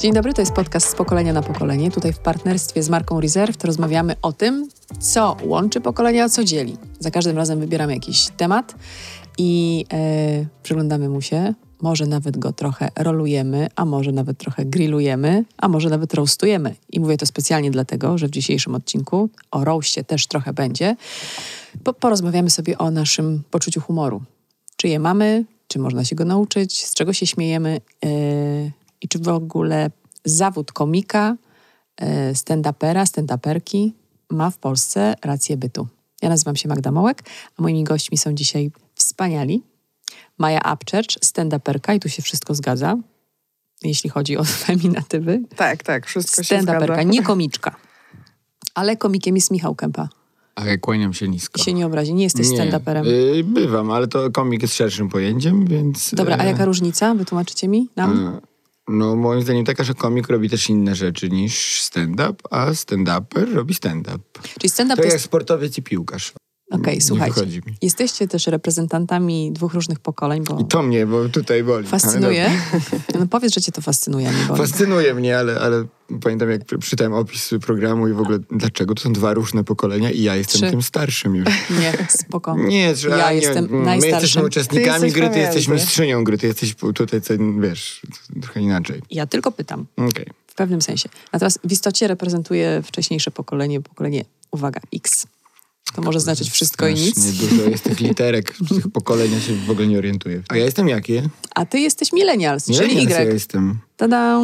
Dzień dobry, to jest podcast z pokolenia na pokolenie. Tutaj w partnerstwie z marką Reserve rozmawiamy o tym, co łączy pokolenia, a co dzieli. Za każdym razem wybieramy jakiś temat i e, przyglądamy mu się. Może nawet go trochę rolujemy, a może nawet trochę grillujemy, a może nawet roastujemy. I mówię to specjalnie dlatego, że w dzisiejszym odcinku o roastie też trochę będzie. Po, porozmawiamy sobie o naszym poczuciu humoru. Czy je mamy, czy można się go nauczyć, z czego się śmiejemy yy, i czy w ogóle zawód komika, yy, stand-upera, stand-uperki ma w Polsce rację bytu. Ja nazywam się Magda Mołek, a moimi gośćmi są dzisiaj wspaniali. Maja Upchurch, stand-uperka i tu się wszystko zgadza, jeśli chodzi o feminatywy. Tak, tak, wszystko się zgadza. Stand-uperka, nie komiczka. Ale komikiem jest Michał Kępa. A ja kłaniam się nisko. I się nie obrazi, nie jesteś stand-uperem. Yy, bywam, ale to komik jest szerszym pojęciem, więc... Dobra, a yy, jaka różnica? Wytłumaczycie mi? Nam? yy, No moim zdaniem taka, że komik robi też inne rzeczy niż stand-up, a stand-uper robi stand-up. Czyli stand-up To to jak jest... sportowiec i piłkarz. Okej, Nie słuchajcie. Jesteście też reprezentantami dwóch różnych pokoleń, bo I to mnie, bo tutaj boli. fascynuje. No powiedz, że cię to fascynuje, nie boli. Fascynuje mnie, ale, ale pamiętam jak czytałem opis programu i w ogóle dlaczego to są dwa różne pokolenia i ja jestem Trzy. tym starszym już. Nie, spoko. Nie, że Ja nie, jestem My najstarszym. jesteśmy uczestnikami Ty gry, ty jesteś mistrzynią gry, ty jesteś tutaj, co, wiesz, trochę inaczej. Ja tylko pytam, Okej. w pewnym sensie. Natomiast w istocie reprezentuję wcześniejsze pokolenie, pokolenie, uwaga, X. To może znaczyć wszystko i nic. Dużo jest tych literek, tych pokolenia się w ogóle nie orientuję. A ja jestem jaki? A ty jesteś millennials, czyli Millennials ja Y. jestem. Tada!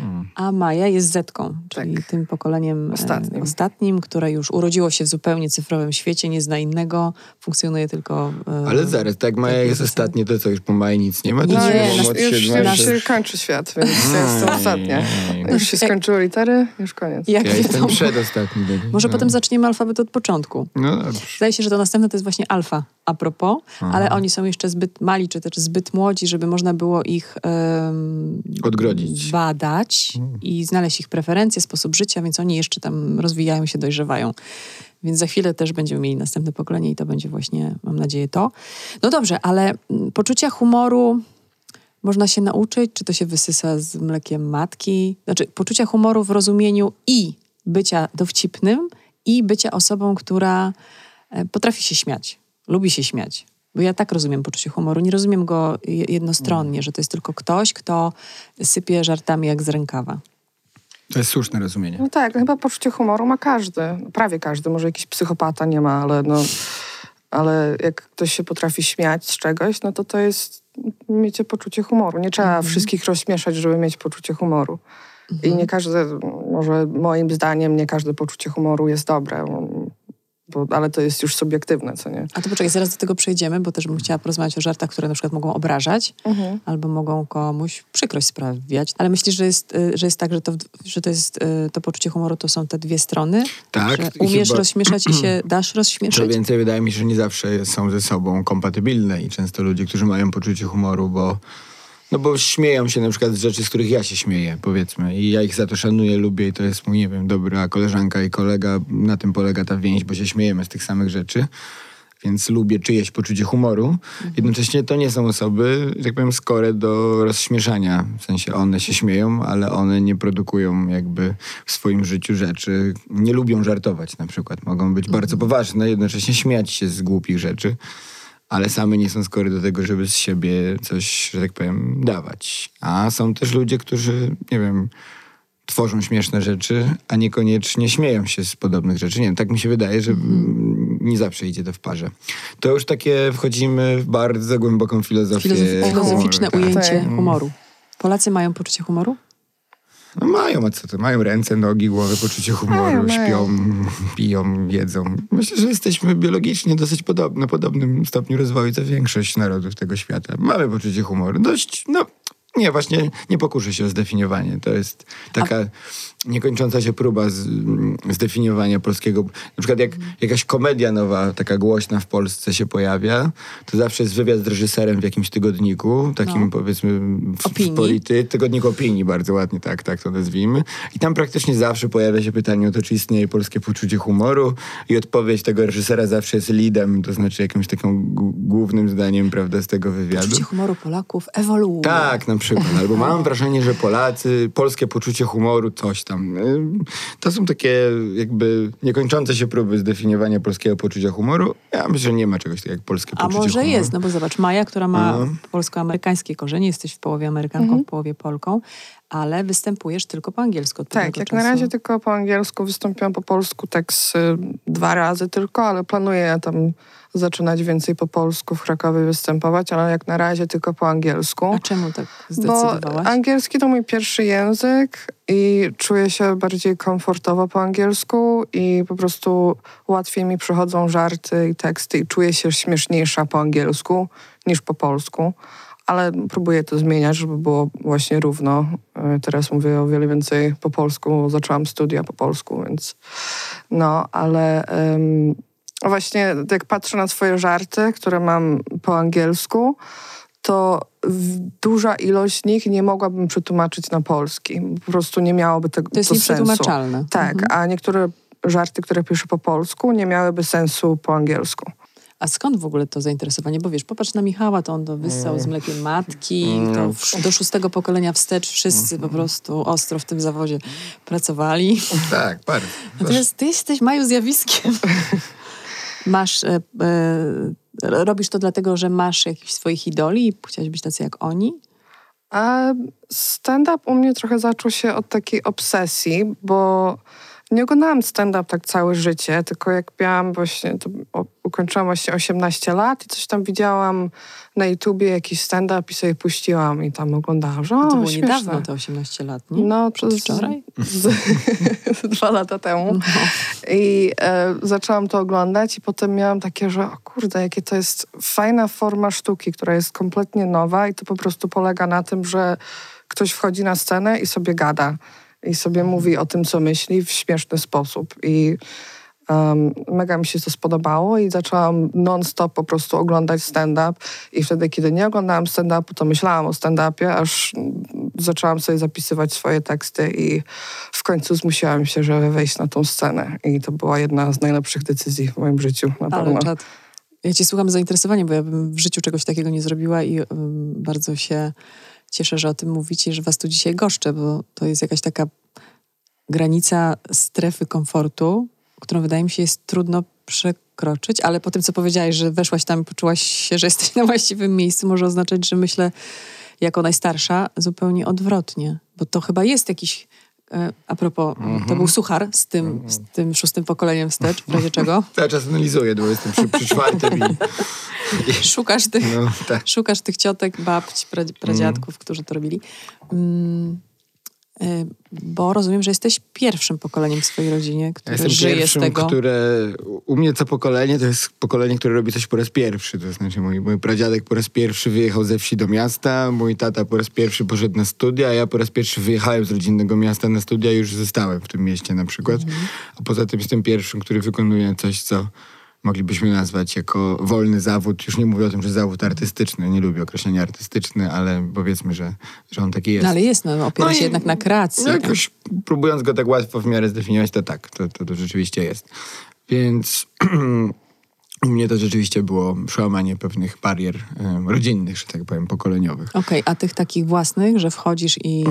Hmm. A Maja jest Zetką, czyli Tak. tym pokoleniem e, Ostatnim. ostatnim, które już urodziło się w zupełnie cyfrowym świecie, nie zna innego, funkcjonuje tylko... e, Ale zaraz, tak Maja tak, jest tak. ostatnie, to co, już po Maji nic nie ma? To Nie, co, nie, Już, już się kończy świat, więc ja jestem Aj, ostatnia. Już się skończyły litery, już koniec. Jak Ja jestem przedostatni. będzie. Może No. potem zaczniemy alfabet od początku. No dobrze. Zdaje się, że to następne to jest właśnie alfa a propos, ale oni są jeszcze zbyt mali, czy też zbyt młodzi, żeby można było ich em, Odgrodzić. badać Hmm. i znaleźć ich preferencje, sposób życia, więc oni jeszcze tam rozwijają się, dojrzewają. Więc za chwilę też będziemy mieli następne pokolenie i to będzie właśnie, mam nadzieję, to. No dobrze, ale mm, poczucia humoru można się nauczyć, czy to się wysysa z mlekiem matki? Znaczy, poczucia humoru w rozumieniu i bycia dowcipnym, i bycia osobą, która e, potrafi się śmiać, lubi się śmiać. Bo ja tak rozumiem poczucie humoru. Nie rozumiem go je- jednostronnie, że to jest tylko ktoś, kto sypie żartami jak z rękawa. To jest słuszne rozumienie. No tak, no chyba poczucie humoru ma każdy. Prawie każdy. Może jakiś psychopata nie ma, ale no... Ale jak ktoś się potrafi śmiać z czegoś, no to to jest miecie poczucie humoru. Nie trzeba wszystkich rozśmieszać, żeby mieć poczucie humoru. I nie każde, może moim zdaniem, nie każde poczucie humoru jest dobre. Bo, ale to jest już subiektywne, co nie? A to poczekaj, zaraz do tego przejdziemy, bo też bym chciała porozmawiać o żartach, które na przykład mogą obrażać albo mogą komuś przykrość sprawiać. Ale myślisz, że jest, y, że jest tak, że to, że to jest y, to poczucie humoru to są te dwie strony? Tak, Że umiesz chyba- rozśmieszać i się dasz Co rozśmieszyć? więcej, wydaje mi się, że nie zawsze są ze sobą kompatybilne i często ludzie, którzy mają poczucie humoru, bo, no bo śmieją się na przykład z rzeczy, z których ja się śmieję, powiedzmy. I ja ich za to szanuję, lubię i to jest mój, nie wiem, dobra koleżanka i kolega. Na tym polega ta więź, bo się śmiejemy z tych samych rzeczy. Więc lubię czyjeś poczucie humoru. Jednocześnie to nie są osoby, że tak powiem, skore do rozśmieszania. W sensie one się śmieją, ale one nie produkują jakby w swoim życiu rzeczy. Nie lubią żartować na przykład. Mogą być bardzo poważne, jednocześnie śmiać się z głupich rzeczy, ale same nie są skory do tego, żeby z siebie coś, że tak powiem, dawać. A są też ludzie, którzy, nie wiem, tworzą śmieszne rzeczy, a niekoniecznie śmieją się z podobnych rzeczy. Nie wiem, tak mi się wydaje, że mm, nie zawsze idzie to w parze. To już takie wchodzimy w bardzo głęboką filozofię. Filozof- filozoficzne humoru, tak. ujęcie Tak. humoru. Polacy mają poczucie humoru? No mają, a co to? Mają ręce, nogi, głowy, poczucie humoru, Mają, mają. śpią, piją, jedzą. Myślę, że jesteśmy biologicznie dosyć podobni, na podobnym stopniu rozwoju co większość narodów tego świata. Mamy poczucie humoru. Dość, no... Nie, właśnie nie pokuszę się o zdefiniowanie. To jest taka niekończąca się próba z, zdefiniowania polskiego. Na przykład jak jakaś komedia nowa, taka głośna w Polsce się pojawia, to zawsze jest wywiad z reżyserem w jakimś tygodniku, takim No. powiedzmy w, Opinii. w polity, tygodnik opinii, bardzo ładnie, tak, tak to nazwijmy. I tam praktycznie zawsze pojawia się pytanie o to, czy istnieje polskie poczucie humoru i odpowiedź tego reżysera zawsze jest leadem, to znaczy jakimś takim głównym zdaniem, prawda, z tego wywiadu. Poczucie humoru Polaków ewoluuje. Tak, na przykład. Albo mam wrażenie, że Polacy, polskie poczucie humoru, coś tam. Ym, To są takie jakby niekończące się próby zdefiniowania polskiego poczucia humoru. Ja myślę, że nie ma czegoś takiego jak polskie A poczucie może humoru. jest, no bo zobacz, Maja, która ma No. polsko-amerykańskie korzenie, jesteś w połowie Amerykanką, w połowie Polką, ale występujesz tylko po angielsku od Tak, jak czasu. na razie tylko po angielsku wystąpiłam po polsku tak z y, dwa razy tylko, ale planuję tam zaczynać więcej po polsku w Krakowie występować, ale jak na razie tylko po angielsku. A czemu tak Bo zdecydowałaś? angielski to mój pierwszy język i czuję się bardziej komfortowo po angielsku i po prostu łatwiej mi przychodzą żarty i teksty i czuję się śmieszniejsza po angielsku niż po polsku. Ale próbuję to zmieniać, żeby było właśnie równo. E, Teraz mówię o wiele więcej po polsku. Zaczęłam studia po polsku, więc no, ale em, właśnie jak patrzę na swoje żarty, które mam po angielsku, to duża ilość nich nie mogłabym przetłumaczyć na polski. Po prostu nie miałoby tego To jest sensu. nieprzetłumaczalne. Tak, Mhm. a niektóre żarty, które piszę po polsku, nie miałyby sensu po angielsku. A skąd w ogóle to zainteresowanie? Bo wiesz, popatrz na Michała, to on to wyssał z mlekiem matki, Mm. to w, do szóstego pokolenia wstecz wszyscy po prostu ostro w tym zawodzie pracowali. Tak, bardzo. Natomiast ty jesteś Maju zjawiskiem. Masz, e, e, robisz to dlatego, że masz jakichś swoich idoli i chciałeś być tacy jak oni? Stand-up u mnie trochę zaczął się od takiej obsesji, bo nie oglądałam stand-up tak całe życie, tylko jak miałam właśnie, to ukończyłam właśnie 18 lat i coś tam widziałam na YouTubie, jakiś stand-up i sobie puściłam i tam oglądałam, że o, No to było śmieszne. niedawno, te 18 lat, nie? No, przez Wczoraj? Z, dwa lata temu. I e, zaczęłam to oglądać i potem miałam takie, że o kurde, jakie to jest fajna forma sztuki, która jest kompletnie nowa i to po prostu polega na tym, że ktoś wchodzi na scenę i sobie gada i sobie mówi o tym, co myśli w śmieszny sposób. I um, mega mi się to spodobało i zaczęłam non-stop po prostu oglądać stand-up i wtedy, kiedy nie oglądałam stand-upu, to myślałam o stand-upie, aż zaczęłam sobie zapisywać swoje teksty i w końcu zmusiłam się, żeby wejść na tą scenę i to była jedna z najlepszych decyzji w moim życiu, na Ale pewno. czad. Ja cię słucham z zainteresowaniem, bo ja bym w życiu czegoś takiego nie zrobiła i um, bardzo się cieszę, że o tym mówicie, że was tu dzisiaj goszczę, bo to jest jakaś taka granica strefy komfortu, którą wydaje mi się jest trudno przekroczyć, ale po tym, co powiedziałaś, że weszłaś tam i poczułaś się, że jesteś na właściwym miejscu, może oznaczać, że myślę jako najstarsza zupełnie odwrotnie, bo to chyba jest jakiś a propos, to był suchar z tym, z tym szóstym pokoleniem wstecz, w razie czego. Cały czas analizuję, bo jestem przy, przy czwartym i, Szukasz tych, no, tak. szukasz tych ciotek, babci, pra, pradziadków, którzy to robili. Mm, bo rozumiem, że jesteś pierwszym pokoleniem w swojej rodzinie, Ja które jestem żyje z pierwszym, tego. które... U mnie co pokolenie to jest pokolenie, które robi coś po raz pierwszy. To znaczy mój, mój pradziadek po raz pierwszy wyjechał ze wsi do miasta, mój tata po raz pierwszy poszedł na studia, a ja po raz pierwszy wyjechałem z rodzinnego miasta na studia i już zostałem w tym mieście na przykład. Mhm. A poza tym jestem pierwszym, który wykonuje coś, co moglibyśmy nazwać jako wolny zawód. Już nie mówię o tym, że zawód artystyczny. Nie lubię określenia artystyczny, ale powiedzmy, że, że on taki jest. No ale jest, no, opiera No się jednak na kreacji. No jakoś próbując go tak łatwo w miarę zdefiniować, to tak, to, to, to rzeczywiście jest. Więc u mnie to rzeczywiście było przełamanie pewnych barier em, rodzinnych, że tak powiem, pokoleniowych. Okej, a tych takich własnych, że wchodzisz i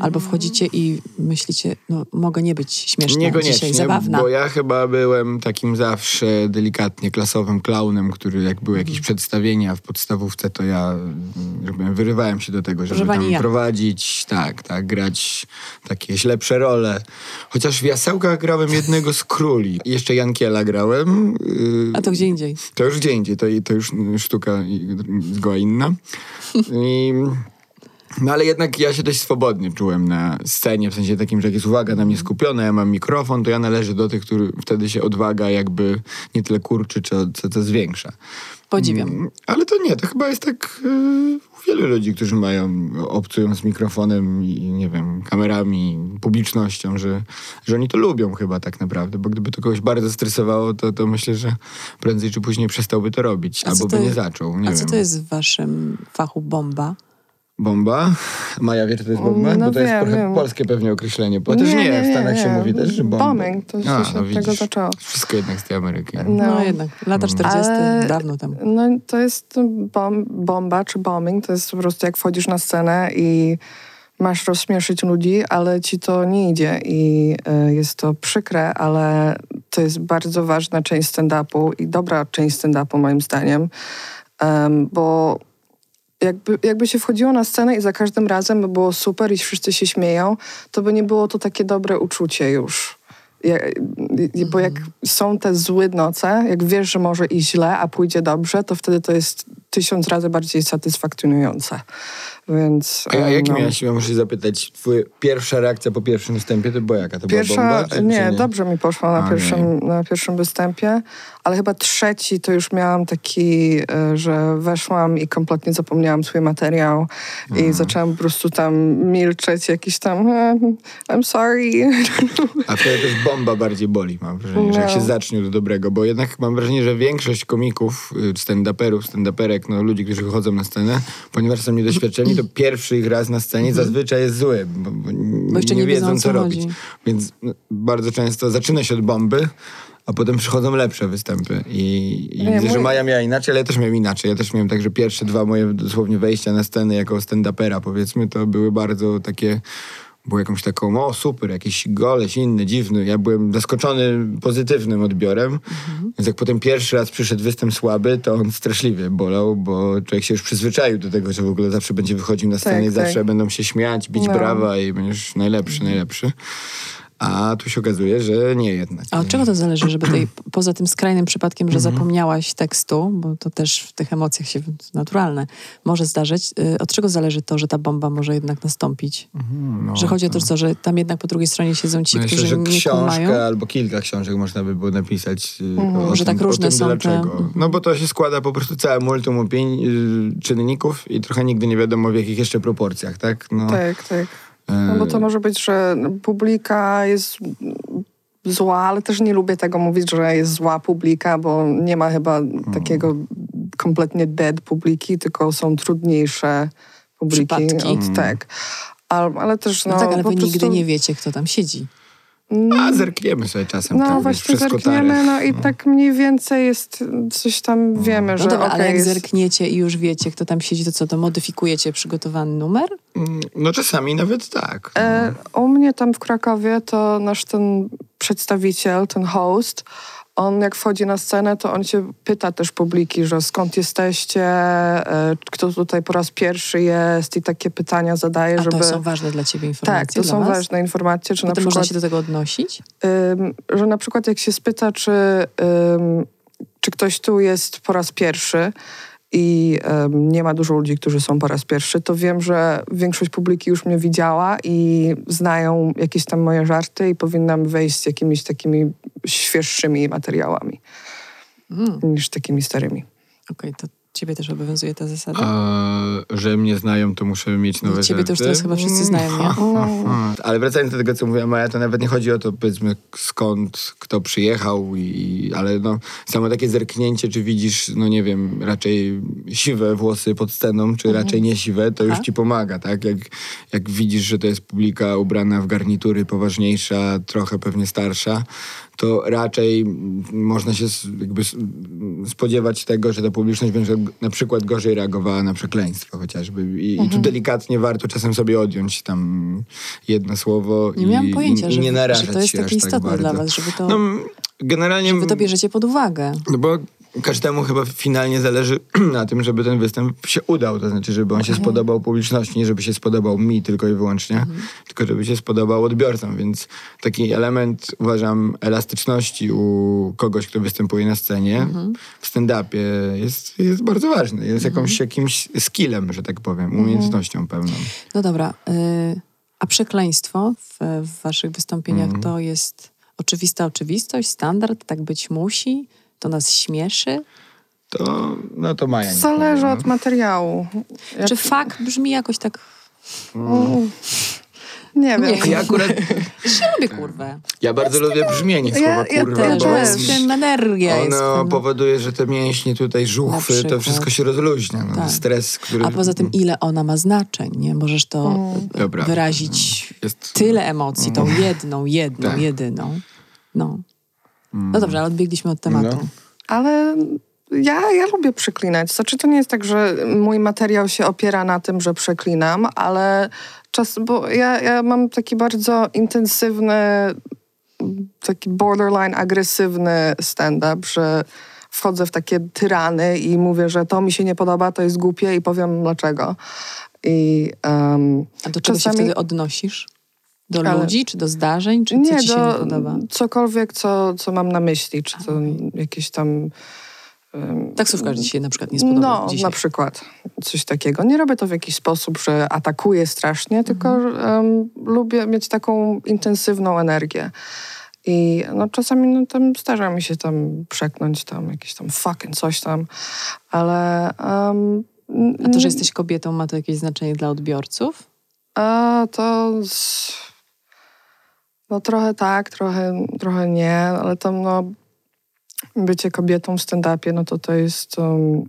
albo wchodzicie i myślicie, no mogę nie być śmieszna dzisiaj, Niekoniecznie, zabawna. bo ja chyba byłem takim zawsze delikatnie klasowym klaunem, który jak były jakieś przedstawienia w podstawówce, to ja mm, że powiem, wyrywałem się do tego, żeby tam ja. prowadzić, tak, tak, grać takie lepsze role. Chociaż w Jasełkach grałem jednego z króli. Jeszcze Jankiela grałem. yy, A to gdzie indziej. To już gdzie indziej, to, to już sztuka zgoła inna. I No ale jednak ja się dość swobodnie czułem na scenie, w sensie takim, że jak jest uwaga na mnie skupiona, ja mam mikrofon, to ja należę do tych, którzy wtedy się odwaga jakby nie tyle kurczy, co, co, co zwiększa. Podziwiam. Mm, Ale to nie, to chyba jest tak yy, wielu ludzi, którzy mają, obcują z mikrofonem i nie wiem, kamerami, publicznością, że, że oni to lubią chyba tak naprawdę, bo gdyby to kogoś bardzo stresowało, to, to myślę, że prędzej czy później przestałby to robić, A albo by nie zaczął. Nie A wiem. co to jest w waszym fachu bomba? Bomba? Maja wie, czy to jest bomba? No Bo to jest wiem, trochę wiem. polskie pewnie określenie. Bo też nie, w Stanach się mówi też, że bomba. Bombing, to, A, się no od tego widzisz. zaczęło. Wszystko jednak z tej Ameryki. No, No. jednak, lata 40. Ale- dawno temu. No to jest bom, bomba czy bombing, to jest po prostu jak wchodzisz na scenę i masz rozśmieszyć ludzi, ale ci to nie idzie i y, jest to przykre, ale to jest bardzo ważna część stand-upu i dobra część stand-upu moim zdaniem, Em, bo jakby, jakby się wchodziło na scenę i za każdym razem by było super i wszyscy się śmieją, to by nie było to takie dobre uczucie już. Ja, i- bo jak są te złe noce, jak wiesz, że może iść źle, a pójdzie dobrze, to wtedy to jest tysiąc razy bardziej satysfakcjonujące. Więc... A jak no. miałaś, ja muszę zapytać, twoja pierwsza reakcja po pierwszym występie to była jaka? To Pierwsza, była bomba? Nie, czy dobrze mi poszło na A, pierwszym, na pierwszym występie, ale chyba trzeci to już miałam taki, e, że weszłam i kompletnie zapomniałam swój materiał i zaczęłam po prostu tam milczeć, jakiś tam e, I'm sorry. A wtedy też bomba bardziej boli, mam wrażenie, że jak No. się zacznie od dobrego, bo jednak mam wrażenie, że większość komików, y, stand-uperów, stand-uperek, no ludzi, którzy wychodzą na scenę, ponieważ są niedoświadczeni, to pierwszy ich raz na scenie zazwyczaj jest zły, bo, bo, Bo jeszcze nie wiedzą, o co robić. Więc no, bardzo często zaczyna się od bomby, a potem przychodzą lepsze występy. I, i Nie, widzę, że Maja miała inaczej, ale ja też miałem inaczej. Ja też miałem tak, że pierwsze dwa moje dosłownie wejścia na scenę jako stand-upera, powiedzmy, to były bardzo takie było jakąś taką, o super, jakiś goleś inny, dziwny. Ja byłem zaskoczony pozytywnym odbiorem. Mhm. Więc jak potem pierwszy raz przyszedł występ słaby, to on straszliwie bolał, bo człowiek się już przyzwyczaił do tego, że w ogóle zawsze będzie wychodził na scenę Tak, i tak. zawsze będą się śmiać, bić No. brawa i będziesz najlepszy, najlepszy. A tu się okazuje, że nie jednak. A od czego to zależy, żeby tej, poza tym skrajnym przypadkiem, że Mhm. zapomniałaś tekstu, bo to też w tych emocjach się naturalne może zdarzyć, y, od czego zależy to, że ta bomba może jednak nastąpić? No, że chodzi o to, co, że tam jednak po drugiej stronie siedzą ci, myślę, którzy że nie książkę kumają? albo kilka książek można by było napisać y, o Że tym, tak różne o tym są te- dlaczego. Mhm. No bo to się składa po prostu całe multum opinii, y, czynników i trochę nigdy nie wiadomo w jakich jeszcze proporcjach, tak? No, tak, tak. No bo to może być, że publika jest zła, ale też nie lubię tego mówić, że jest zła publika, bo nie ma chyba Hmm. takiego kompletnie dead publiki, tylko są trudniejsze publiki. Przypadki. Od, tak. Ale, ale też no, No, tak, ale po wy prostu, nigdy nie wiecie, kto tam siedzi. A zerkniemy sobie czasem. No tak, wiesz, właśnie zerkniemy, no i tak mniej więcej jest coś tam wiemy, No że dobra, ale okej, jak jest... zerkniecie i już wiecie, kto tam siedzi, to co, to modyfikujecie przygotowany numer? Mm, No czasami nawet tak. No. E, u mnie tam w Krakowie to nasz ten przedstawiciel, ten host, on jak wchodzi na scenę, to on się pyta też publiki, że skąd jesteście, e, kto tutaj po raz pierwszy jest i takie pytania zadaje, A żeby... to są ważne dla ciebie informacje? tak, to są was? ważne informacje, że na Potem można przykład, się do tego odnosić? ym, że na przykład jak się spyta, czy, ym, czy ktoś tu jest po raz pierwszy i nie ma dużo ludzi, którzy są po raz pierwszy, to wiem, że większość publiki już mnie widziała i znają jakieś tam moje żarty i powinnam wejść z jakimiś takimi świeższymi materiałami Mm, niż takimi starymi. Okej, to ciebie też obowiązuje ta zasada? A, że mnie znają, to muszę mieć nowe No, ciebie to już żarty. teraz chyba wszyscy znają, nie? Mm. Ale wracając do tego, co mówiła Maja, to nawet nie chodzi o to, powiedzmy, skąd kto przyjechał, i, ale no, samo takie zerknięcie, czy widzisz, no nie wiem, raczej siwe włosy pod sceną, czy raczej nie siwe, to już Mhm. Tak. ci pomaga, tak? Jak, jak widzisz, że to jest publika ubrana w garnitury poważniejsza, trochę pewnie starsza, to raczej można się jakby spodziewać tego, że ta publiczność będzie na przykład gorzej reagowała na przekleństwo chociażby. I, i Mhm. tu delikatnie warto czasem sobie odjąć tam jedno słowo Nie i, miałam pojęcia, i, i że, nie narażać że to jest takie tak istotne bardzo. dla was, żeby to, No, generalnie... wy to bierzecie pod uwagę. No bo każdemu chyba finalnie zależy na tym, żeby ten występ się udał. To znaczy, żeby on się spodobał publiczności, nie żeby się spodobał mi tylko i wyłącznie, tylko żeby się spodobał odbiorcom. Więc taki element, uważam, elastyczności u kogoś, kto występuje na scenie w stand-upie jest, jest bardzo ważny. Jest jakąś, jakimś skillem, że tak powiem, umiejętnością pełną. No dobra, y, a przekleństwo w, w waszych wystąpieniach Mhm. to jest oczywista oczywistość, standard, tak być musi? To nas śmieszy? To, no to Maja. Zależy od materiału. Jak- Czy fakt brzmi jakoś tak... Mm, Nie wiem. Nie. no. Ja akurat, Ja lubię kurwę. ja bardzo lubię brzmienie Ja- słowa ja kurwa, też. bo jest- jest w tym energia. jest ono tym- powoduje, że te mięśnie tutaj, żuchwy, to wszystko się rozluźnia. No, Tak. Stres, który... A poza tym, ile ona ma znaczeń, nie? Możesz to Mm. Dobra. wyrazić Jest... tyle emocji, tą jedną, jedną, Tak. jedyną. No. No dobrze, ale odbiegliśmy od tematu. No. Ale ja, ja lubię przeklinać. Znaczy, to nie jest tak, że mój materiał się opiera na tym, że przeklinam, ale czas, bo ja, ja mam taki bardzo intensywny, taki borderline agresywny stand-up, że wchodzę w takie tyrany i mówię, że to mi się nie podoba, to jest głupie i powiem dlaczego. I um, A do czego się Czasami- wtedy odnosisz? Do Ale- ludzi, czy do zdarzeń, czy co nie, ci się do nie podoba? cokolwiek, co, co mam na myśli, czy to jakieś tam... em, Taksówkarz się na przykład nie spodobał No, dzisiaj. na przykład. Coś takiego. Nie robię to w jakiś sposób, że atakuję strasznie, tylko em, lubię mieć taką intensywną energię. I no, czasami no, tam zdarza mi się tam przeknąć tam jakieś tam fucking coś tam, ale... em, A to, że jesteś kobietą, ma to jakieś znaczenie dla odbiorców? A to... Z... No trochę tak, trochę, trochę nie, ale tam no... Bycie kobietą w stand-upie, no to to jest... Um,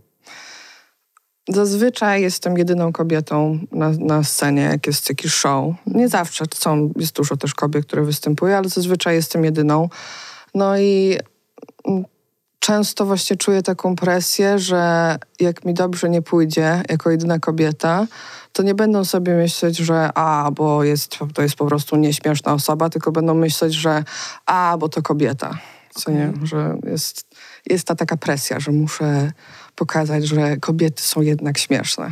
zazwyczaj jestem jedyną kobietą na, na scenie, jak jest jakiś show. Nie zawsze, są, jest dużo też kobiet, które występują, ale zazwyczaj jestem jedyną. No i często właśnie czuję taką presję, że jak mi dobrze nie pójdzie jako jedyna kobieta, to nie będą sobie myśleć, że a, bo jest, to jest po prostu nieśmieszna osoba, tylko będą myśleć, że a, bo to kobieta. Co nie, że jest, jest ta taka presja, że muszę pokazać, że kobiety są jednak śmieszne.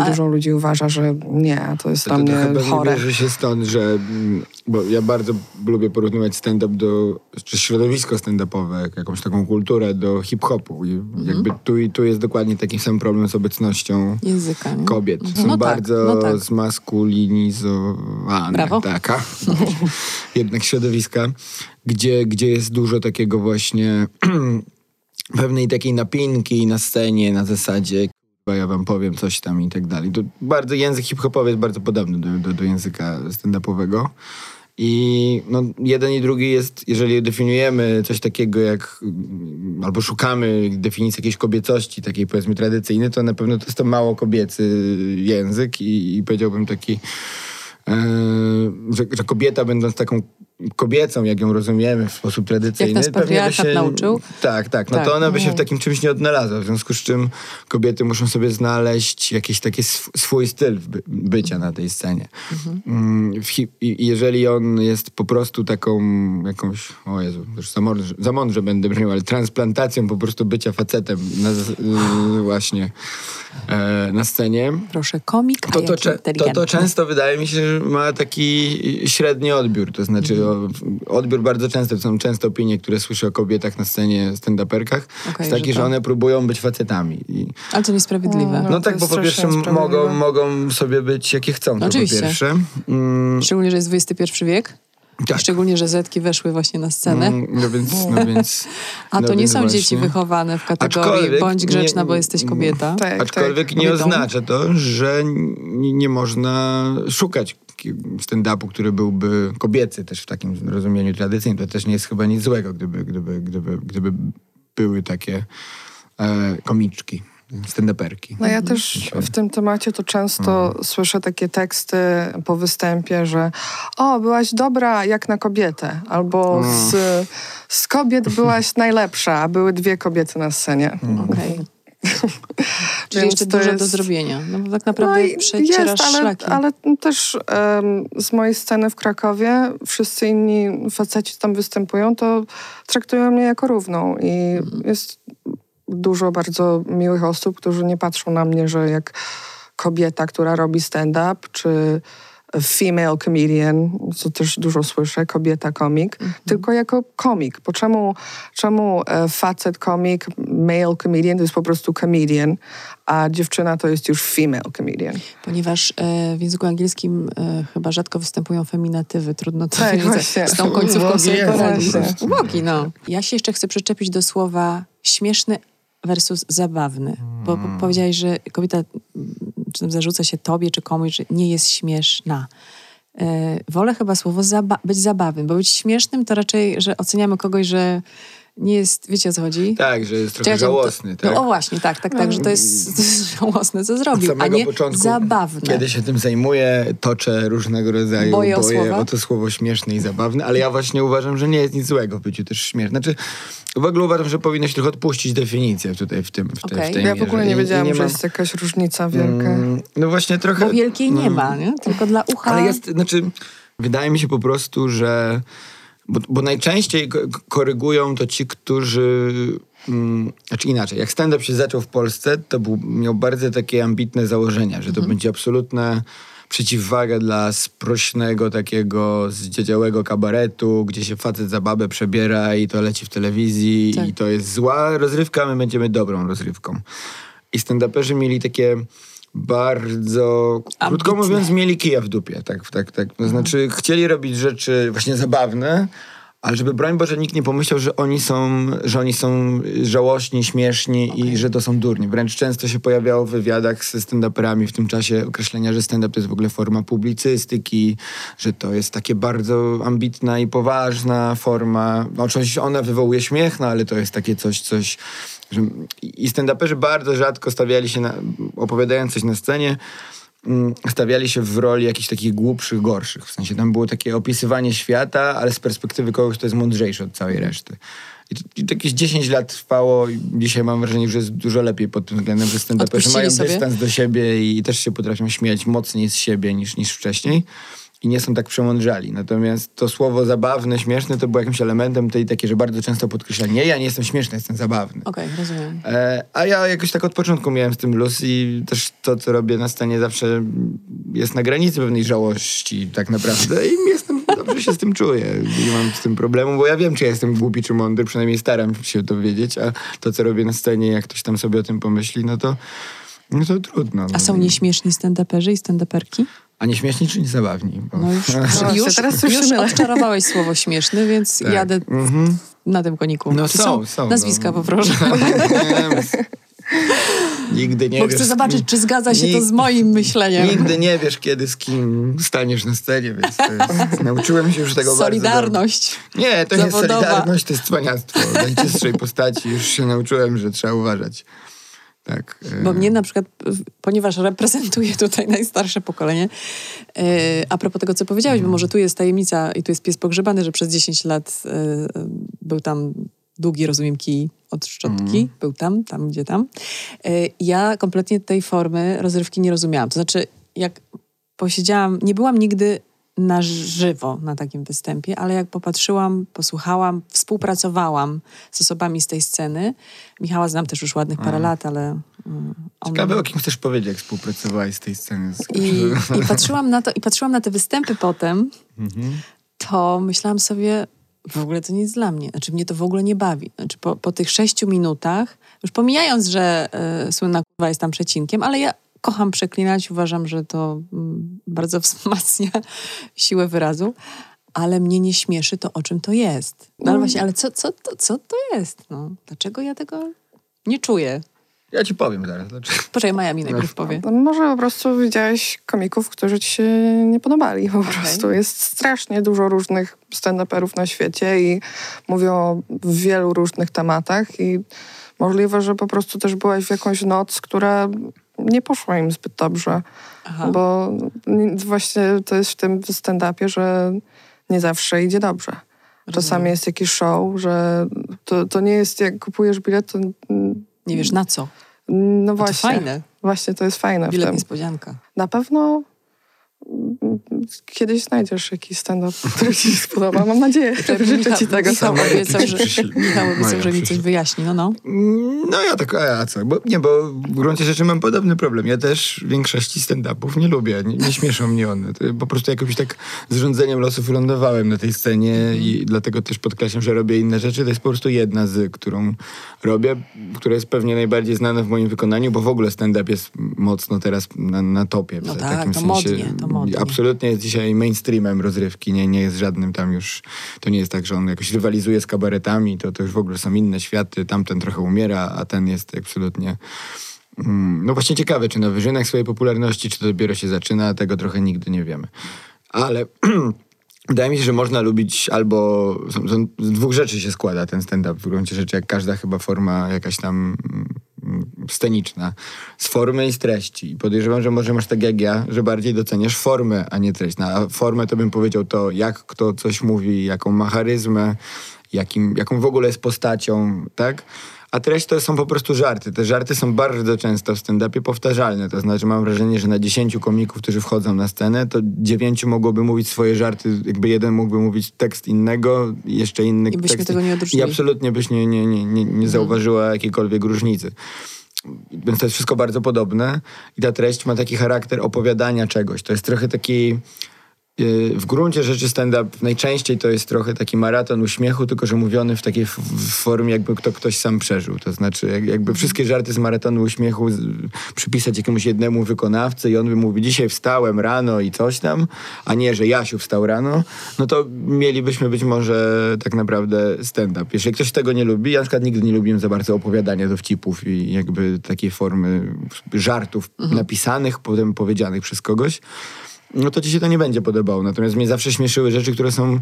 A- Dużo ludzi uważa, że nie, to jest To, dla to mnie chyba chore. nie bierze się stąd, że... mm, Bo ja bardzo lubię porównywać stand-up do... czy środowisko stand-upowe, jak jakąś taką kulturę do hip-hopu. I Mhm. jakby tu i tu jest dokładnie taki sam problem z obecnością Języka, nie? kobiet. Są No tak, bardzo no tak. zmaskulinizowane. Brawo. Taka. Jednak środowiska, gdzie, gdzie jest dużo takiego właśnie pewnej takiej napinki na scenie, na zasadzie "Kurwa, ja wam powiem coś tam i tak dalej. To bardzo język hip-hopowy jest bardzo podobny do, do, do języka stand-upowego. I no, jeden i drugi jest, jeżeli definiujemy coś takiego jak, mm, albo szukamy definicji jakiejś kobiecości, takiej powiedzmy tradycyjnej, to na pewno to jest to mało kobiecy język i, i powiedziałbym taki, że, że kobieta będąc taką kobiecą, jak ją rozumiemy w sposób tradycyjny. nas pewnie by patriarchat nauczył. Tak, tak. No Tak. to ona by się w takim czymś nie odnalazła. W związku z czym kobiety muszą sobie znaleźć jakiś taki sw- swój styl by, bycia na tej scenie. Mm, i- i jeżeli on jest po prostu taką jakąś, o Jezu, już za mądrze, za mądrze będę brzmiał, ale transplantacją po prostu bycia facetem na, właśnie na scenie, Proszę, komik, a to, to, cze- to, to często wydaje mi się, że ma taki średni odbiór. To znaczy o, odbiór bardzo często, to są często opinie, które słyszę o kobietach na scenie stand-uperkach, Okej, jest taki, że że, one próbują być facetami. I, Ale to niesprawiedliwe. No, no, to tak, bo po pierwsze mogą, mogą sobie być jakie chcą, to Oczywiście. po pierwsze. Mm, Szczególnie, że jest XXI wiek. Tak. Szczególnie, że Zetki weszły właśnie na scenę. Mm, No więc, no więc, A no to nie więc są właśnie. dzieci wychowane w kategorii Aczkolwiek bądź grzeczna, nie- bo jesteś kobieta. Tak, Aczkolwiek tak. nie Kobietą. oznacza to, że nie, nie można szukać stand-upu, który byłby kobiecy też w takim rozumieniu tradycyjnym. To też nie jest chyba nic złego, gdyby, gdyby, gdyby, gdyby były takie e, komiczki, stand-uperki. No ja też w tym temacie to często słyszę takie teksty po występie, że o, byłaś dobra jak na kobietę, albo z, z kobiet byłaś najlepsza, a były dwie kobiety na scenie. Okej. Czyli Więc jeszcze to dużo do jest- zrobienia. No bo tak naprawdę No przecierasz jest, ale, szlaki. ale też em, z mojej sceny w Krakowie wszyscy inni faceci tam występują, to traktują mnie jako równą i Mhm. jest dużo bardzo miłych osób, którzy nie patrzą na mnie, że jak kobieta, która robi stand-up, czy female comedian, co też dużo słyszę, kobieta komik, Mhm. tylko jako komik. Bo czemu, czemu e, facet komik, male comedian to jest po prostu comedian, a dziewczyna to jest już female comedian. Ponieważ e, w języku angielskim e, chyba rzadko występują feminatywy. Trudno to Tak, z tą końcówką. Ubogi, no. Ja się jeszcze chcę przyczepić do słowa śmieszny versus zabawny. Bo po- powiedziałeś, że kobieta, czy zarzuca się tobie, czy komuś, że nie jest śmieszna. E, wolę chyba słowo zaba- być zabawnym, bo być śmiesznym to raczej, że oceniamy kogoś, że nie jest, wiecie o co chodzi? Tak, że jest trochę Czekajcie, żałosny, to, tak? No o właśnie, tak, tak, tak, że to jest, to jest żałosne, co Od zrobił, a samego nie początku, zabawne. kiedy się tym zajmuję, toczę różnego rodzaju Boje o boje o to słowo śmieszne i zabawne, ale ja właśnie uważam, że nie jest nic złego w byciu też śmieszne. Znaczy, w ogóle uważam, że powinno się trochę odpuścić definicję tutaj w tym w, te, Okej. w tej Ja w ogóle nie i wiedziałam, że jest jakaś różnica wielka. Mm, No właśnie trochę... Bo wielkiej nie mm, ma, nie? tylko dla ucha. Ale jest, znaczy, wydaje mi się po prostu, że. Bo, bo najczęściej ko- korygują to ci, którzy. Mm, znaczy inaczej, jak stand-up się zaczął w Polsce, to był, miał bardzo takie ambitne założenia, że to będzie absolutna przeciwwaga dla sprośnego takiego zdziedziałego kabaretu, gdzie się facet za babę przebiera i to leci w telewizji Tak. i to jest zła rozrywka, my będziemy dobrą rozrywką. I stand-uperzy mieli takie bardzo, krótko Ambitne. mówiąc, mieli kija w dupie. Tak, tak, tak. To znaczy chcieli robić rzeczy właśnie zabawne, ale żeby broń Boże nikt nie pomyślał, że oni są, że oni są żałośni, śmieszni i że to są durni. Wręcz często się pojawiało w wywiadach ze stand-uperami w tym czasie określenia, że stand-up to jest w ogóle forma publicystyki, że to jest takie bardzo ambitna i poważna forma. No, Oczywiście ona wywołuje śmiech, no ale to jest takie coś, coś że i stand-uperzy bardzo rzadko stawiali się, na, opowiadając coś na scenie, mm, stawiali się w roli jakichś takich głupszych, gorszych. W sensie tam było takie opisywanie świata, ale z perspektywy kogoś, kto jest mądrzejszy od całej reszty. I to, i to jakieś 10 lat trwało i dzisiaj mam wrażenie, że jest dużo lepiej pod tym względem, że stand-uperzy mają sobie? dystans do siebie i też się potrafią śmiać mocniej z siebie niż, niż wcześniej. I nie są tak przemądrzali. Natomiast to słowo zabawne, śmieszne to było jakimś elementem tej takie, że bardzo często podkreśla, nie, ja nie jestem śmieszny, jestem zabawny. Okej, rozumiem. E, a ja jakoś tak od początku miałem z tym luz i też to, co robię na scenie zawsze jest na granicy pewnej żałości tak naprawdę i jestem, dobrze się z tym czuję. Nie mam z tym problemu, bo ja wiem, czy ja jestem głupi, czy mądry, przynajmniej staram się to wiedzieć, a to, co robię na scenie, jak ktoś tam sobie o tym pomyśli, no to, no to trudno. A są nieśmieszni stand-uperzy i stand-uperki? A nie śmieszni, czy nie zabawni? Bo... No już, Właśnie, już, teraz już odczarowałeś słowo śmieszny, więc Tak. jadę Mhm. na tym koniku. No Czy są, są, Nazwiska no. poproszę. Nigdy nie Bo wiesz, chcę zobaczyć, czy zgadza się to Nikt- z moim myśleniem. Nigdy nie wiesz, kiedy z kim staniesz na scenie, więc to jest, nauczyłem się już tego bardzo Solidarność. dobrze. Nie, to nie jest solidarność, to jest cwaniactwo. Najczystszej postaci już się nauczyłem, że trzeba uważać. Tak. e, Bo mnie na przykład, ponieważ reprezentuję tutaj najstarsze pokolenie, e, a propos tego, co powiedziałeś, bo może tu jest tajemnica i tu jest pies pogrzebany, że przez 10 lat e, e, był tam długi, rozumiem, kij od szczotki. Był tam, tam, gdzie tam. E, ja kompletnie tej formy rozrywki nie rozumiałam. To znaczy, jak posiedziałam, nie byłam nigdy na żywo na takim występie, ale jak popatrzyłam, posłuchałam, współpracowałam z osobami z tej sceny. Michała znam też już ładnych parę lat, ale mm, on... Ciekawe, o kim chcesz powiedzieć, jak współpracowałeś z tej sceny. Z... I, I patrzyłam na to, i patrzyłam na te występy potem, Mhm. to myślałam sobie, w ogóle to nie jest dla mnie. Znaczy, mnie to w ogóle nie bawi. Znaczy, po, po tych sześciu minutach, już pomijając, że y, słynna kurwa jest tam przecinkiem, ale ja kocham przeklinać, uważam, że to mm, bardzo wzmacnia siłę wyrazu, ale mnie nie śmieszy to, o czym to jest. No ale właśnie, ale co, co, to, co to jest? No, dlaczego ja tego nie czuję? Ja ci powiem zaraz. Dlaczego. Poczekaj, Maja mi najpierw powie. No może po prostu widziałeś komików, którzy ci się nie podobali po prostu. Jest strasznie dużo różnych stand-uperów na świecie i mówią o wielu różnych tematach i możliwe, że po prostu też byłaś w jakąś noc, która nie poszła im zbyt dobrze. Aha. Bo nie- właśnie to jest w tym stand-upie, że nie zawsze idzie dobrze. Czasami jest jakiś show, że to, to nie jest jak kupujesz bilet, to Nie wiesz na co. No To właśnie. fajne. Właśnie to jest fajne w Bilet tym. niespodzianka. Na pewno kiedyś znajdziesz jakiś stand-up, który ci się spodoba. Mam nadzieję. Życzę ci tego. Maja obiecał, że. Michał obiecał, że mi coś wyjaśni. No, no. No ja tak, a ja co? Bo, nie, bo w gruncie rzeczy mam podobny problem. Ja też większości stand-upów nie lubię, nie, nie śmieszą mnie one. To po prostu jakoś tak z rządzeniem losów lądowałem na tej scenie i dlatego też podkreślam, że robię inne rzeczy. To jest po prostu jedna z, którą robię, która jest pewnie najbardziej znana w moim wykonaniu, bo w ogóle stand-up jest mocno teraz na, na topie. No w tak, takim to sensie. modnie, to modnie. Absolutnie jest dzisiaj mainstreamem rozrywki, nie, nie jest żadnym tam już, to nie jest tak, że on jakoś rywalizuje z kabaretami, to, to już w ogóle są inne światy, tamten trochę umiera, a ten jest absolutnie... Mm, no właśnie ciekawe, czy na wyżynach swojej popularności, czy to dopiero się zaczyna, tego trochę nigdy nie wiemy. Ale wydaje mi się, że można lubić albo... Z dwóch rzeczy się składa ten stand-up w gruncie rzeczy, jak każda chyba forma jakaś tam mm, sceniczna. Z formy i z treści. I podejrzewam, że może masz tak jak ja, że bardziej doceniasz formę, a nie treść. No, a formę to bym powiedział to, jak kto coś mówi, jaką ma charyzmę, jakim, jaką w ogóle jest postacią, tak? A treść to są po prostu żarty. Te żarty są bardzo często w stand-upie powtarzalne. To znaczy mam wrażenie, że na dziesięciu komików, którzy wchodzą na scenę, to dziewięciu mogłoby mówić swoje żarty. Jakby jeden mógłby mówić tekst innego, jeszcze inny I byśmy tekst. tego nie odróżnili. I absolutnie byś nie, nie, nie, nie, nie zauważyła jakiejkolwiek różnicy. Więc to jest wszystko bardzo podobne i ta treść ma taki charakter opowiadania czegoś. To jest trochę taki... yy, W gruncie rzeczy stand-up najczęściej to jest trochę taki maraton uśmiechu, tylko że mówiony w takiej formie, jakby kto ktoś sam przeżył. To znaczy, jak- jakby wszystkie żarty z maratonu uśmiechu przypisać jakiemuś jednemu wykonawcy i on by mówił, dzisiaj wstałem rano i coś tam, a nie, że Jasiu wstał rano, no to mielibyśmy być może tak naprawdę stand-up. Jeżeli ktoś tego nie lubi, ja na przykład nigdy nie lubiłem za bardzo opowiadania dowcipów i jakby takiej formy żartów napisanych, potem powiedzianych przez kogoś, no to ci się to nie będzie podobało. Natomiast mnie zawsze śmieszyły rzeczy, które są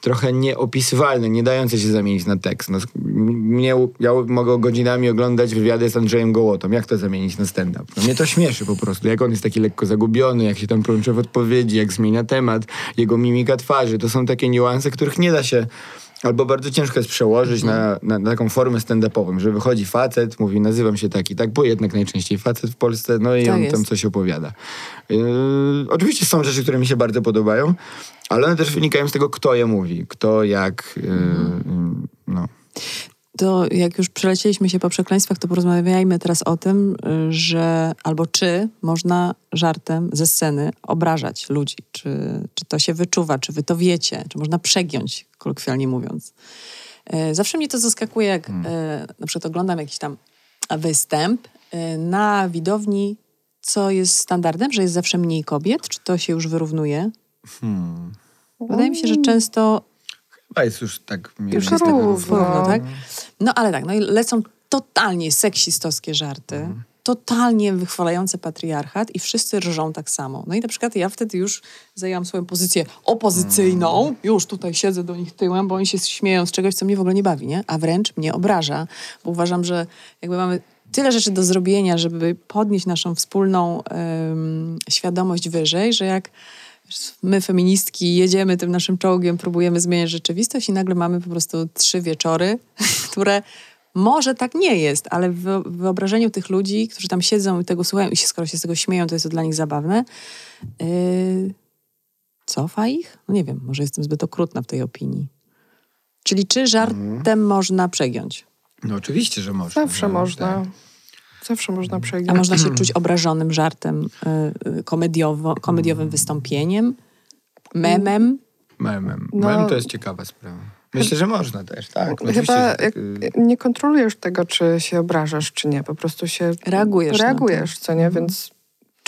trochę nieopisywalne, nie dające się zamienić na tekst. No, mnie, ja mogę godzinami oglądać wywiady z Andrzejem Gołotą. Jak to zamienić na stand-up? No mnie to śmieszy po prostu. Jak on jest taki lekko zagubiony, jak się tam plącze w odpowiedzi, jak zmienia temat, jego mimika twarzy. To są takie niuanse, których nie da się Albo bardzo ciężko jest przełożyć na, na, na taką formę stand-upową, że wychodzi facet, mówi nazywam się tak i tak, bo jednak najczęściej facet w Polsce, no i Tak on jest. tam coś opowiada. Yy, oczywiście są rzeczy, które mi się bardzo podobają, ale one też wynikają z tego, kto je mówi, kto jak, yy, Mhm. yy, no. To jak już przelecieliśmy się po przekleństwach, to porozmawiajmy teraz o tym, y, że albo czy można żartem ze sceny obrażać ludzi. Czy, czy to się wyczuwa, czy wy to wiecie, czy można przegiąć, kolokwialnie mówiąc. E, Zawsze mnie to zaskakuje, jak e, na przykład oglądam jakiś tam występ e, na widowni, co jest standardem, że jest zawsze mniej kobiet, czy to się już wyrównuje? Wydaje mi się, że często Chyba jest już tak Już więcej tego równo. tak? No ale tak, no i lecą totalnie seksistowskie żarty, totalnie wychwalające patriarchat i wszyscy rżą tak samo. No i na przykład ja wtedy już zajęłam swoją pozycję opozycyjną, już tutaj siedzę do nich tyłem, bo oni się śmieją z czegoś, co mnie w ogóle nie bawi, nie? A wręcz mnie obraża, bo uważam, że jakby mamy tyle rzeczy do zrobienia, żeby podnieść naszą wspólną świadomość wyżej, że jak my, feministki, jedziemy tym naszym czołgiem, próbujemy zmieniać rzeczywistość i nagle mamy po prostu trzy wieczory, które może tak nie jest, ale w wyobrażeniu tych ludzi, którzy tam siedzą i tego słuchają i się, skoro się z tego śmieją, to jest to dla nich zabawne, yy, cofa ich? No nie wiem, może jestem zbyt okrutna w tej opinii. Czyli czy żartem można przegiąć? No oczywiście, że można. Zawsze no, można. tak. Zawsze można A przegiąć. można się czuć obrażonym żartem yy, yy, komediowo, komediowym wystąpieniem, memem? Memem. No. Mem to jest ciekawa sprawa. Myślę, że można też, tak. Oczywiście, Chyba tak, jak y, nie kontrolujesz tego, czy się obrażasz, czy nie. Po prostu się Reagujesz reagujesz co nie? Więc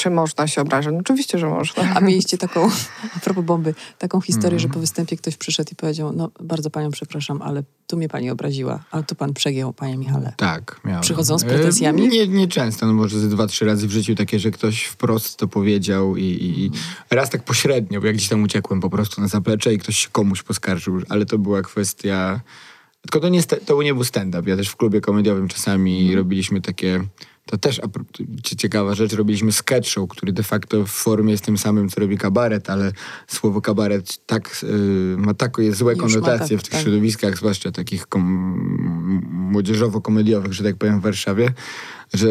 czy można się obrażać? No, oczywiście, że można. A mieliście taką, a propos bomby, taką historię, że Mhm. po występie ktoś przyszedł i powiedział, no bardzo panią przepraszam, ale tu mnie pani obraziła, ale tu pan przegiął, panie Michale. Tak, miałem. Przychodzą z E, pretensjami? Nie, nie często, no może ze dwa, trzy razy w życiu takie, że ktoś wprost to powiedział i, i, i raz tak pośrednio, bo jak gdzieś tam uciekłem po prostu na zaplecze i ktoś się komuś poskarżył, ale to była kwestia... Tylko to nie, to nie był stand-up. Ja też w klubie komediowym czasami Mhm. robiliśmy takie... To też ciekawa rzecz, robiliśmy sketch show, który de facto w formie jest tym samym, co robi kabaret, ale słowo kabaret tak, y, ma takie złe konotacje tak, w tych tak. środowiskach, zwłaszcza takich kom- młodzieżowo-komediowych, że tak powiem, w Warszawie, że,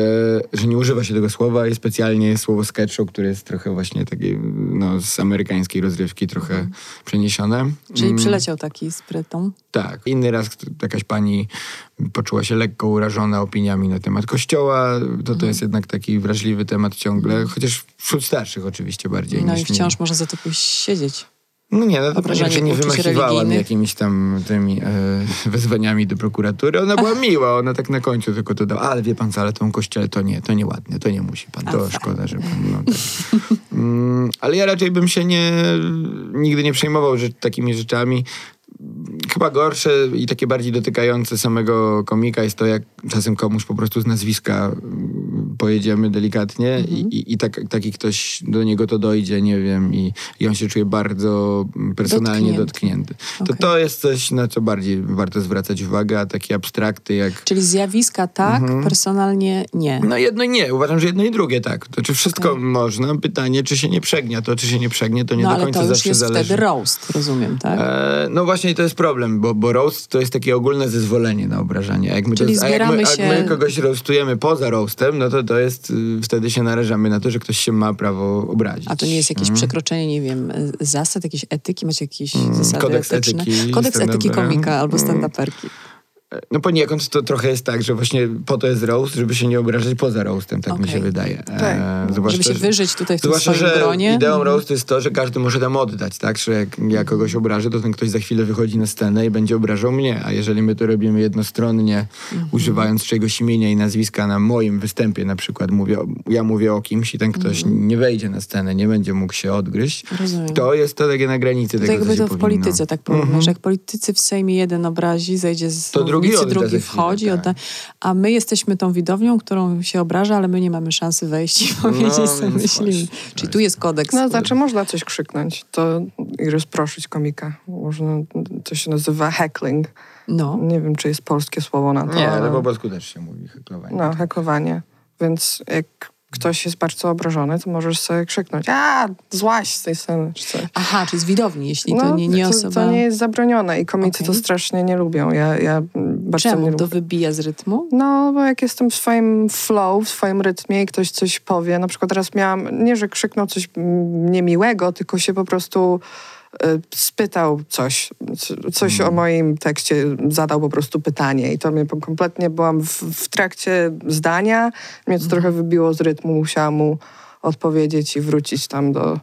że nie używa się tego słowa i specjalnie słowo sketch show, które jest trochę właśnie takie no, z amerykańskiej rozrywki trochę przeniesione. Czyli Mm, przyleciał taki z prytą. tak. Inny raz jakaś pani poczuła się lekko urażona opiniami na temat kościoła. To Mhm. to jest jednak taki wrażliwy temat ciągle, chociaż wśród starszych oczywiście bardziej No i wciąż można za to pójść siedzieć. No nie, no to Obrażanie się nie wymachiwała jakimiś tam tymi e, wezwaniami do prokuratury. Ona była miła, ona tak na końcu tylko dodała, ale wie pan co, ale tą kościele to nie, to nieładnie, to nie musi pan, to szkoda, że pan, no tak. mm, Ale ja raczej bym się nie, nigdy nie przejmował że, takimi rzeczami. Chyba gorsze i takie bardziej dotykające samego komika jest to, jak czasem komuś po prostu z nazwiska pojedziemy delikatnie Mhm. i, i, i tak, taki ktoś do niego to dojdzie, nie wiem, i, i on się czuje bardzo personalnie Dotknięty. dotknięty. To Okej. to jest coś, na co bardziej warto zwracać uwagę, a takie abstrakty jak... Czyli zjawiska tak, Mhm. personalnie nie. No jedno i nie. Uważam, że jedno i drugie tak. To czy wszystko Okej. można? Pytanie, czy się nie przegnia. To, czy się nie przegnie, to nie no do końca to zawsze jest zależy. wtedy roast, rozumiem, tak? E, no właśnie to jest problem, bo, bo roast to jest takie ogólne zezwolenie na obrażanie. A jak my, Czyli to, a jak my, zbieramy jak się- my kogoś roastujemy poza roastem, no to to jest, y, wtedy się narażamy na to, że ktoś się ma prawo obrazić. A to nie jest jakieś Mhm. przekroczenie, nie wiem, zasad, jakiejś etyki? Macie jakieś zasady kodeks etyczne? etyki Kodeks etyki komika albo Mm. No poniekąd to trochę jest tak, że właśnie po to jest roast, żeby się nie obrażać poza roastem, tak mi Okej. się wydaje. Tak. zwłaszcza, Żeby się wyżyć tutaj w tym Zwłaszcza, swoim że gronie. ideą Mhm. roastu jest to, że każdy może tam oddać, tak? Że jak ja kogoś obrażę, to ten ktoś za chwilę wychodzi na scenę i będzie obrażał mnie. A jeżeli my to robimy jednostronnie, Mhm. używając czegoś imienia i nazwiska na moim występie na przykład, mówię, ja mówię o kimś i ten ktoś Mhm. nie wejdzie na scenę, nie będzie mógł się odgryźć, Rozumiem. to jest to takie na granicy To tego, jakby to w powinno. polityce tak powinno, Mhm. że jak politycy w Sejmie jeden obrazi, zejdzie z To za drugi chwilę, wchodzi, tak. odda, a my jesteśmy tą widownią, którą się obraża, ale my nie mamy szansy wejść i powiedzieć, co więc myślimy. właśnie, Czyli tu jest kodeks. No, znaczy można coś krzyknąć to i rozproszyć komika. Można, to się nazywa heckling. No. Nie wiem, czy jest polskie słowo na to. Nie, ale ale- po polsku też się mówi heklowanie. No, hekowanie. Więc jak ktoś jest bardzo obrażony, to możesz sobie krzyknąć a, złaś z tej sceny, czy coś. Aha, czyli z widowni, jeśli to nie, nie to, osoba... to nie jest zabronione i komicy to Okej. strasznie nie lubią. Ja, ja bardzo Czemu? To wybija z rytmu? No, bo jak jestem w swoim flow, w swoim rytmie i ktoś coś powie, na przykład teraz miałam, nie, że krzyknął coś mm, niemiłego, tylko się po prostu y, spytał coś, coś o moim tekście, zadał po prostu pytanie i to mnie po- kompletnie, byłam w, w trakcie zdania, mnie to trochę wybiło z rytmu, musiałam mu odpowiedzieć i wrócić tam do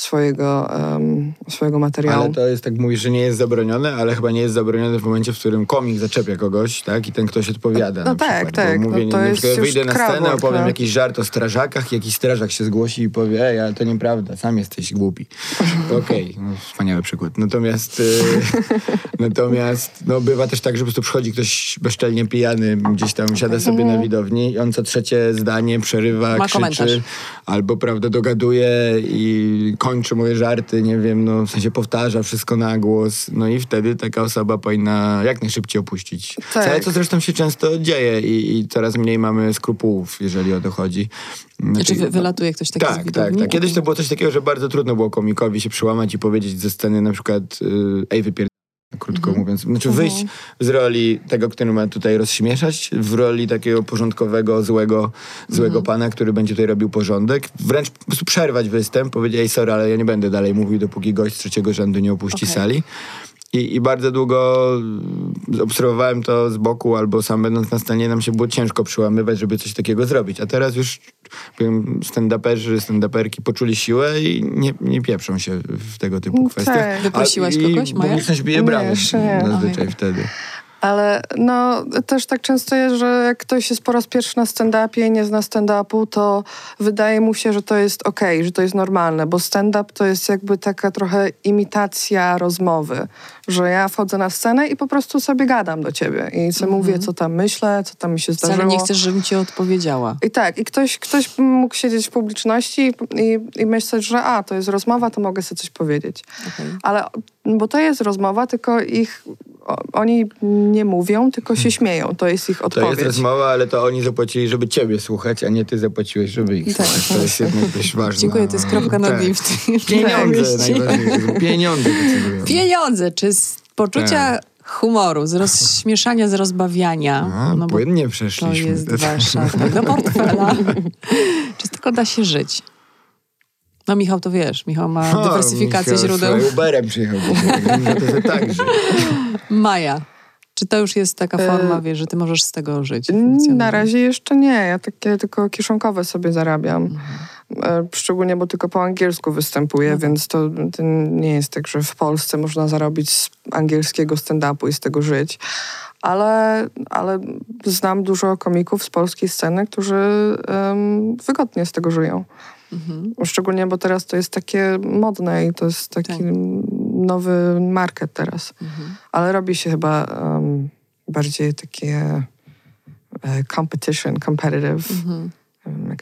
swojego, em, swojego materiału. Ale to jest, tak mówisz, że nie jest zabronione, ale chyba nie jest zabronione w momencie, w którym komik zaczepia kogoś, tak? I ten ktoś odpowiada No na tak, przykład. tak, Bo no mówię, to na jest już wyjdę na scenę, krawor, opowiem no. jakiś żart o strażakach, jakiś strażak się zgłosi i powie, ej, ale to nieprawda, sam jesteś głupi. To Okej, no, wspaniały przykład. Natomiast, y, natomiast no, bywa też tak, że po prostu przychodzi ktoś bezczelnie pijany, gdzieś tam siada sobie na widowni i on co trzecie zdanie przerywa, Ma komentarz. krzyczy, albo prawda dogaduje i kończy moje żarty, nie wiem, no w sensie powtarza wszystko na głos, no i wtedy taka osoba powinna jak najszybciej opuścić. Tak. Ale co zresztą się często dzieje i, i coraz mniej mamy skrupułów, jeżeli o to chodzi. Znaczy wy, wylatuje ktoś taki tak, tak, tak. Kiedyś to było coś takiego, że bardzo trudno było komikowi się przełamać i powiedzieć ze sceny na przykład y, ej, wypier... Krótko Mhm. mówiąc. Znaczy wyjść z roli tego, który ma tutaj rozśmieszać, w roli takiego porządkowego, złego, złego Mhm. pana, który będzie tutaj robił porządek. Wręcz po prostu przerwać występ, powiedzieć, ej, sorry, ale ja nie będę dalej mówił, dopóki gość z trzeciego rzędu nie opuści Okej. sali. I, I bardzo długo mm, obserwowałem to z boku, albo sam będąc na scenie, nam się było ciężko przełamywać, żeby coś takiego zrobić. A teraz już powiem, stand-uperzy, stand-uperki poczuli siłę i nie, nie pieprzą się w tego typu kwestiach. Tak. Wyprosiłaś kogoś, Maja? publiczność bije brawo zazwyczaj Oj. wtedy. Ale no, też tak często jest, że jak ktoś jest po raz pierwszy na stand-upie i nie zna stand-upu, to wydaje mu się, że to jest okej, że to jest normalne, bo stand-up to jest jakby taka trochę imitacja rozmowy, że ja wchodzę na scenę i po prostu sobie gadam do ciebie i sobie mówię, co tam myślę, co tam mi się zdarzyło. Wcale nie chcesz, żebym ci odpowiedziała. I tak, i ktoś, ktoś mógł siedzieć w publiczności i, i myśleć, że a, to jest rozmowa, to mogę sobie coś powiedzieć. Okej. Ale, bo to jest rozmowa, tylko ich, o, oni nie mówią, tylko się śmieją. To jest ich Hmm. To jest odpowiedź. rozmowa, ale to oni zapłacili, żeby ciebie słuchać, a nie ty zapłaciłeś, żeby ich Tak, słuchać. To jest jednak dość ważne. Dziękuję, to jest kropka na Tak. Tej Pieniądze najważniejsze. Pieniądze decydują. Pieniądze, czy z poczucia Tak. humoru, z rozśmieszania, z rozbawiania. A, no bo płynnie to przeszliśmy. jest wasza tego portfela. Czy tylko da się żyć? No Michał, to wiesz, Michał ma O, dywersyfikację Michał źródeł. swoim Uberem przyjechał. To że tak, że... Maja, czy to już jest taka E, forma, wiesz, że ty możesz z tego żyć? Na razie jeszcze nie. Ja takie tylko kieszonkowe sobie zarabiam. E, Szczególnie, bo tylko po angielsku występuję, tak. więc to, to nie jest tak, że w Polsce można zarobić z angielskiego stand-upu i z tego żyć. Ale, ale znam dużo komików z polskiej sceny, którzy em, wygodnie z tego żyją. Mhm. Szczególnie, bo teraz to jest takie modne i to jest taki Tak. nowy market teraz. Mhm. Ale robi się chyba em, bardziej takie e, competition, competitive. Mhm.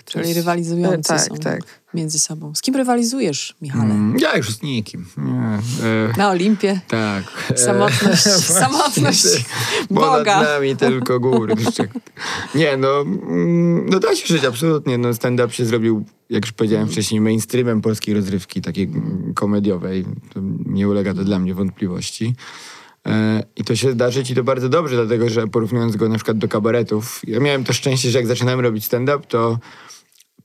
To Czyli rywalizujący E, tak, są tak. między sobą. Z kim rywalizujesz, Michale? Mm, Ja już z nikim. Nie, e, Na Olimpie? tak. E, Samotność, właśnie, samotność Ponad Boga. nami tylko góry. Nie, no, mm, no da się żyć, absolutnie. No, stand-up się zrobił, jak już powiedziałem Mhm. wcześniej, mainstreamem polskiej rozrywki, takiej mm, komediowej. Nie ulega to dla mnie wątpliwości. E, I to się zdarzy ci to bardzo dobrze, dlatego że porównując go na przykład do kabaretów, ja miałem to szczęście, że jak zaczynałem robić stand-up, to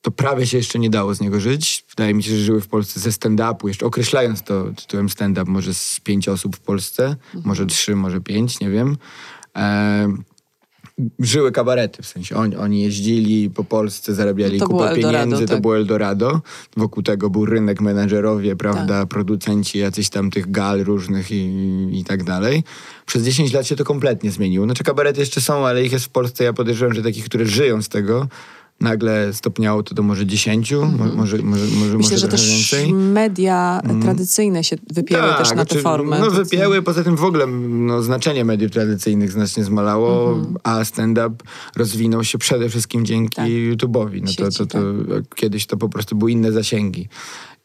to prawie się jeszcze nie dało z niego żyć. Wydaje mi się, że żyły w Polsce ze stand-upu, jeszcze określając to tytułem stand-up, może z pięć osób w Polsce, Mhm. może trzy, może pięć, nie wiem. E, żyły kabarety, w sensie oni, oni jeździli po Polsce, zarabiali było kupę Eldorado, pieniędzy, to tak. było Eldorado. Wokół tego był rynek, menedżerowie, prawda, Tak. producenci jacyś tam tych gal różnych i, i tak dalej. Przez 10 lat się to kompletnie zmieniło. Znaczy kabarety jeszcze są, ale ich jest w Polsce, ja podejrzewam, że takich, które żyją z tego, nagle stopniało to do może 10, mo- może, może, może, Mhm. Myślę, może że też więcej. Mhm. media tradycyjne się wypięły też na tę znaczy, formę. No To, wypięły, poza tym w ogóle no, znaczenie mediów tradycyjnych znacznie zmalało, Mhm. a stand-up rozwinął się przede wszystkim dzięki Tak. YouTube'owi. No to, Sieci, to, to, Kiedyś to po prostu były inne zasięgi.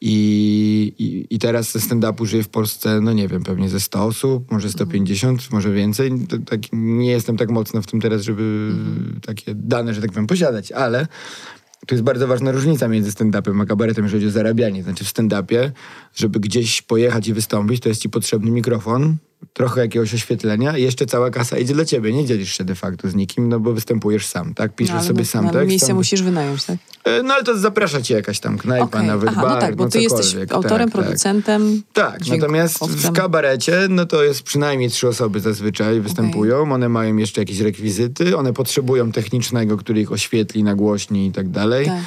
I, i, I teraz ze stand-upu żyje w Polsce, no nie wiem, pewnie ze 100 osób, może 150, może więcej. Tak, nie jestem tak mocno w tym teraz, żeby takie dane, że tak powiem, posiadać, ale to jest bardzo ważna różnica między stand-upem a kabaretem, jeżeli chodzi o zarabianie. Znaczy w stand-upie, żeby gdzieś pojechać i wystąpić, to jest ci potrzebny mikrofon, trochę jakiegoś oświetlenia i jeszcze cała kasa idzie dla ciebie. Nie dzielisz się de facto z nikim, no bo występujesz sam, tak? Piszesz ale sobie no, sam no, tekst. Miejsce tam- musisz wynająć, tak? E, No ale to zaprasza cię jakaś tam knajpa, Okej. nawet Aha, bar, no tak, bo ty jesteś cokolwiek. autorem, tak, tak. producentem. Tak, natomiast w kabarecie, no to jest przynajmniej trzy osoby zazwyczaj występują. One mają jeszcze jakieś rekwizyty, one potrzebują technicznego, który ich oświetli, nagłośni i tak dalej. Tak.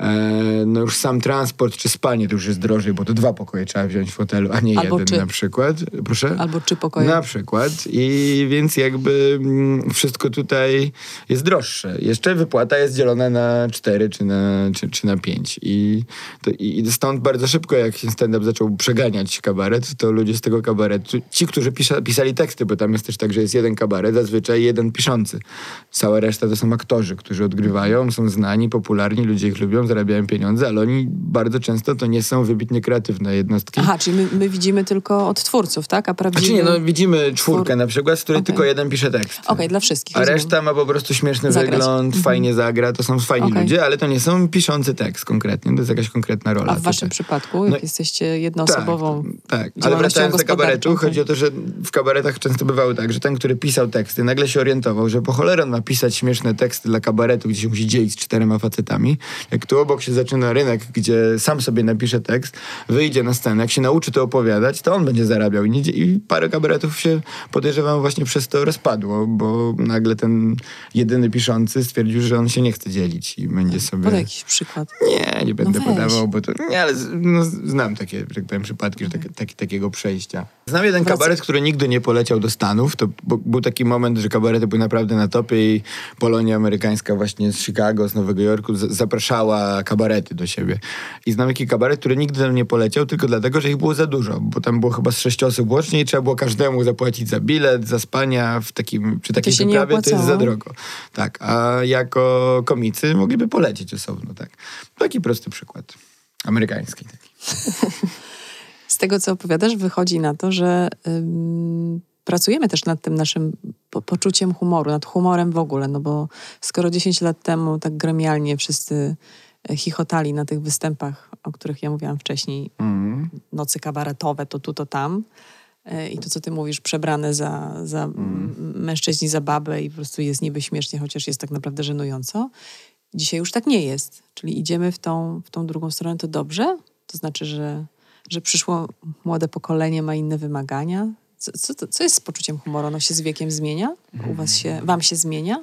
E, no już sam transport czy spanie to już jest drożej, bo to dwa pokoje trzeba wziąć w hotelu, a nie Albo jeden czy. na przykład. Proszę? Albo czy pokoje. Na przykład. I więc jakby mm, wszystko tutaj jest droższe. Jeszcze wypłata jest dzielona na cztery czy na, czy, czy na pięć. I, to, I stąd bardzo szybko, jak się stand-up zaczął przeganiać kabaret, to ludzie z tego kabaretu, ci, którzy pisza, pisali teksty, bo tam jest też tak, że jest jeden kabaret, zazwyczaj jeden piszący. Cała reszta to są aktorzy, którzy odgrywają, są znani, popularni, ludzie ich lubią, zarabiają pieniądze, ale oni bardzo często to nie są wybitnie kreatywne jednostki. Aha, czyli my, my widzimy tylko od twórców, tak? A prawdziwy... Znaczy nie, no widzimy czwórkę na przykład, z której Okej. tylko jeden pisze tekst. Okej, dla wszystkich. A rozumiem. reszta ma po prostu śmieszny Zagrać. wygląd, Mhm. fajnie zagra, to są fajni Okej. ludzie, ale to nie są piszący tekst konkretnie, to jest jakaś konkretna rola. A w waszym tutaj. przypadku, jak No- jesteście jednoosobową Tak, tak. ale wracając do kabaretu, chodzi o to, że w kabaretach często bywało tak, że ten, który pisał teksty, nagle się orientował, że po cholerę ma pisać śmieszne teksty dla kabaretu, gdzie się musi dzielić z czterema facetami. Jak tu obok się zaczyna rynek, gdzie sam sobie napisze tekst, wyjdzie na scenę, jak się nauczy to opowiadać, to on będzie zarabiał. I, parę kabaretów się, podejrzewam, właśnie przez to rozpadło, bo nagle ten jedyny piszący stwierdził, że on się nie chce dzielić i będzie sobie... Podaj jakiś przykład. Nie, nie będę weź. podawał, bo to. Nie, ale no, znam takie, że tak powiem, przypadki, że tak, taki, takiego przejścia. Znam jeden kabaret, który nigdy nie poleciał do Stanów. To był taki moment, że kabarety były naprawdę na topie i Polonia amerykańska właśnie z Chicago, z Nowego Jorku z- kabarety do siebie. I znam taki kabaret, który nigdy tam nie poleciał, tylko dlatego, że ich było za dużo, bo tam było chyba z sześć osób łącznie i trzeba było każdemu zapłacić za bilet, za spania w takim, przy takiej wyprawie, to jest za drogo. Tak, a jako komicy mogliby polecieć osobno, tak. Taki prosty przykład. Amerykański taki. Z tego, co opowiadasz, wychodzi na to, że ym, pracujemy też nad tym naszym po poczuciem humoru, nad humorem w ogóle, no bo skoro 10 lat temu tak gremialnie wszyscy chichotali na tych występach, o których ja mówiłam wcześniej, Mhm. nocy kabaretowe, to tu, to tam, e, i to, co ty mówisz, przebrane za, za mm. mężczyźni, za babę i po prostu jest niby śmiesznie, chociaż jest tak naprawdę żenująco. Dzisiaj już tak nie jest. Czyli idziemy w tą, w tą drugą stronę, to dobrze? To znaczy, że, że przyszło młode pokolenie ma inne wymagania? Co, co, co jest z poczuciem humoru? Ono się z wiekiem zmienia? U was się, wam się zmienia?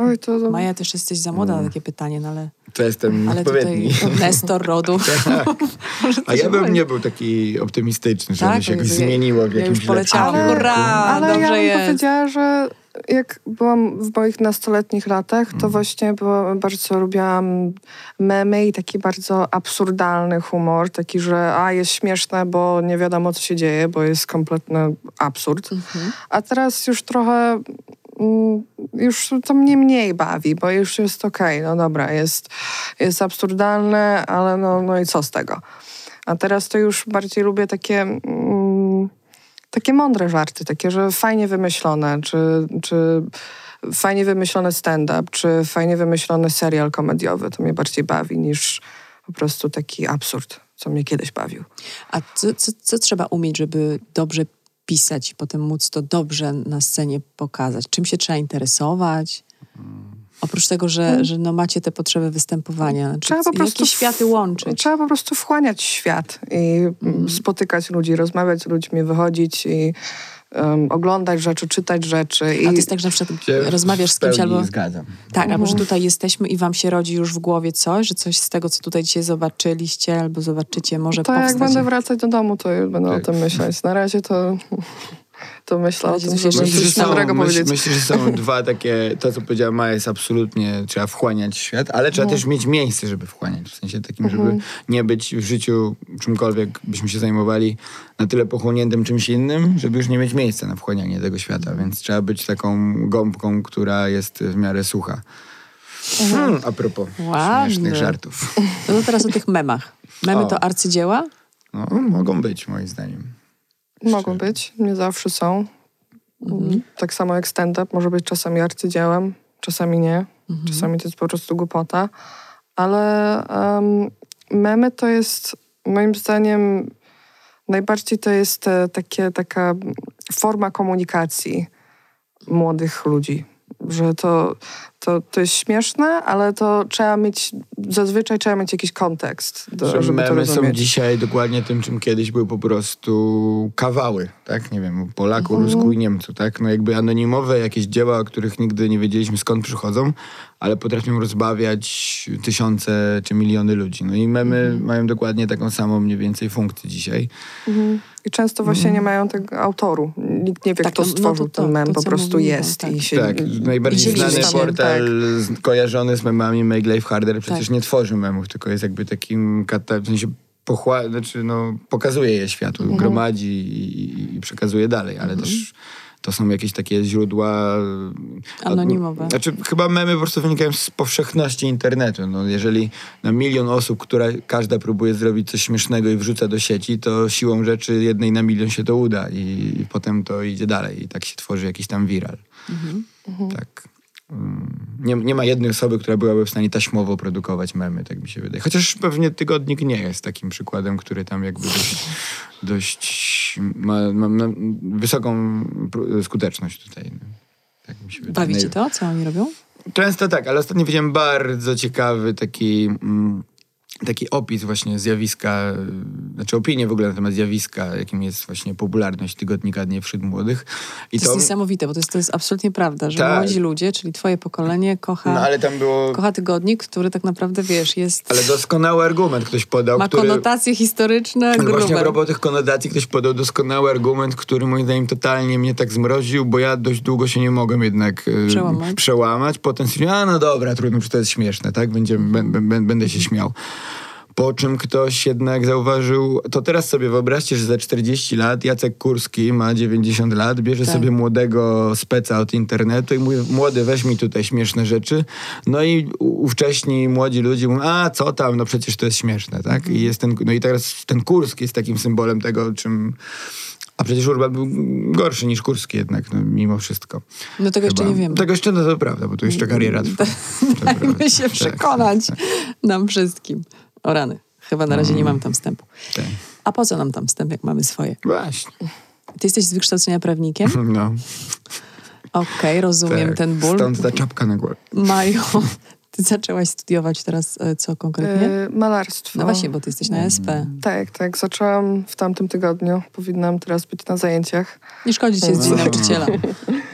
Oj, to... Maja, też jesteś za młoda na takie pytanie, no ale... To jestem Ale odpowiedni. tutaj Nestor rodu. To A ja bym nie był taki optymistyczny, że Tak? się jakoś zmieniło w ja jakimś już poleciałam. kierunku. Ale ja dobrze bym jest. powiedziała, że jak byłam w moich nastoletnich latach, Mm. to właśnie było, bardzo lubiłam memy i taki bardzo absurdalny humor, taki, że a, jest śmieszne, bo nie wiadomo, co się dzieje, bo jest kompletny absurd. Mhm. A teraz już trochę mm, już to mnie mniej bawi, bo już jest okej, no dobra, jest, jest absurdalne, ale no, no i co z tego? A teraz to już bardziej lubię takie, mm, takie mądre żarty, takie, że fajnie wymyślone, czy, czy fajnie wymyślony stand-up, czy fajnie wymyślony serial komediowy. To mnie bardziej bawi niż po prostu taki absurd, co mnie kiedyś bawił. A co, co, co trzeba umieć, żeby dobrze pisać i potem móc to dobrze na scenie pokazać? Czym się trzeba interesować? Oprócz tego, że, że no macie te potrzeby występowania. Czy, Trzeba po prostu jakie światy łączyć? Trzeba po prostu wchłaniać świat i mm, spotykać ludzi, rozmawiać z ludźmi, wychodzić i um, oglądać rzeczy, czytać rzeczy. I A to jest tak, że na przykład Się rozmawiasz z kimś albo... zgadzam. Tak, albo że Mhm. tutaj jesteśmy i wam się rodzi już w głowie coś, że coś z tego, co tutaj dzisiaj zobaczyliście albo zobaczycie, może to jak powstać. będę wracać do domu, to już będę Tak. o tym myśleć. Na razie to, to myślę o tym, myślę, że coś są- mądrego myśl, powiedzieć. myślę, że są dwa takie, to co powiedziała Maja jest absolutnie, trzeba wchłaniać świat, ale trzeba też mieć miejsce, żeby wchłaniać. W sensie takim, żeby nie być w życiu czymkolwiek byśmy się zajmowali na tyle pochłoniętym czymś innym, żeby już nie mieć miejsca na wchłanianie tego świata, więc trzeba być taką gąbką, która jest w miarę sucha. Hmm, a propos Ładne. śmiesznych żartów. No to teraz o tych memach. Memy O. to arcydzieła? No, mogą być, moim zdaniem. Mogą być, nie zawsze są. Mhm. Tak samo jak stand-up może być czasami arcydziełem, czasami nie. Mhm. Czasami to jest po prostu głupota. Ale um, memy to jest moim zdaniem najbardziej to jest e, takie, taka forma komunikacji młodych ludzi. Że to, to, to jest śmieszne, ale to trzeba mieć, zazwyczaj trzeba mieć jakiś kontekst, do, że żeby to memy są rozumieć. dzisiaj dokładnie tym, czym kiedyś były po prostu kawały, tak? Nie wiem, Polaku, Mhm. Rusku i Niemcu, tak? No jakby anonimowe jakieś dzieła, o których nigdy nie wiedzieliśmy skąd przychodzą, ale potrafią rozbawiać tysiące czy miliony ludzi. No i memy Mhm. mają dokładnie taką samą mniej więcej funkcję dzisiaj. Mhm. I często właśnie nie mają tego autoru. Nikt nie wie, Tak, kto no- no to stworzył to, ten mem, to, po prostu mówiłam, jest. tak. I się, Tak, najbardziej znany się portal tak. kojarzony z memami Make Life Harder przecież Tak. nie tworzy memów, tylko jest jakby takim, kata- w sensie pochła- znaczy no, pokazuje je światu, Mhm. gromadzi i, i, i przekazuje dalej, ale też to są jakieś takie źródła... Anonimowe. Znaczy chyba memy po prostu wynikają z powszechności internetu. No, jeżeli na milion osób, która każda próbuje zrobić coś śmiesznego i wrzuca do sieci, to siłą rzeczy jednej na milion się to uda i, i potem to idzie dalej i tak się tworzy jakiś tam viral. Tak. Mm, Nie, nie ma jednej osoby, która byłaby w stanie taśmowo produkować memy, tak mi się wydaje. Chociaż pewnie tygodnik nie jest takim przykładem, który tam jakby dość, dość ma, ma, ma wysoką skuteczność tutaj. no. Tak mi się wydaje. Bawicie to, co oni robią? Często tak, ale ostatnio widziałem bardzo ciekawy taki, mm, taki opis właśnie zjawiska, y, znaczy opinię w ogóle na temat zjawiska, jakim jest właśnie popularność tygodnika Dnie wśród Młodych. I To jest niesamowite, bo to jest, to jest absolutnie prawda, że Tak. młodzi ludzie, czyli twoje pokolenie, kocha, No ale tam było... kocha tygodnik, który tak naprawdę, wiesz, jest... Ale doskonały argument ktoś podał, ma który... konotacje historyczne Ale właśnie a propos tych konotacji ktoś podał doskonały argument, który moim zdaniem totalnie mnie tak zmroził, bo ja dość długo się nie mogłem jednak e, Przełamać. przełamać. Potem stwierdziłem, a no dobra, trudno, przecież to jest śmieszne, tak? Będziemy, bę- bę- bę- będę się śmiał. Po czym ktoś jednak zauważył, to teraz sobie wyobraźcie, że za 40 lat Jacek Kurski ma 90 lat, bierze Tak. sobie młodego speca od internetu i mówi, młody weź mi tutaj śmieszne rzeczy. No i ówcześni młodzi ludzie mówią, a co tam, no przecież to jest śmieszne, tak? Mhm. I jest ten, no i teraz ten Kurski jest takim symbolem tego, czym... A przecież Urban był gorszy niż Kurski jednak, no, mimo wszystko. No tego jeszcze Chyba. nie wiemy. Tego jeszcze, no to prawda, bo tu jeszcze kariera trwa. Dajmy się Tak, przekonać tak, nam wszystkim. O rany. Chyba na razie nie Mm. mam tam wstępu. tak. A po co nam tam wstęp, jak mamy swoje? Właśnie. Ty jesteś z wykształcenia prawnikiem? No, Okej, rozumiem tak. ten ból. Stąd ta czapka na głowie. Maju, ty zaczęłaś studiować teraz e, co konkretnie? E, malarstwo. No właśnie, bo ty jesteś na SP. Tak, tak. Zaczęłam w tamtym tygodniu. Powinnam teraz być na zajęciach. Nie szkodzi cię z No. nauczyciela.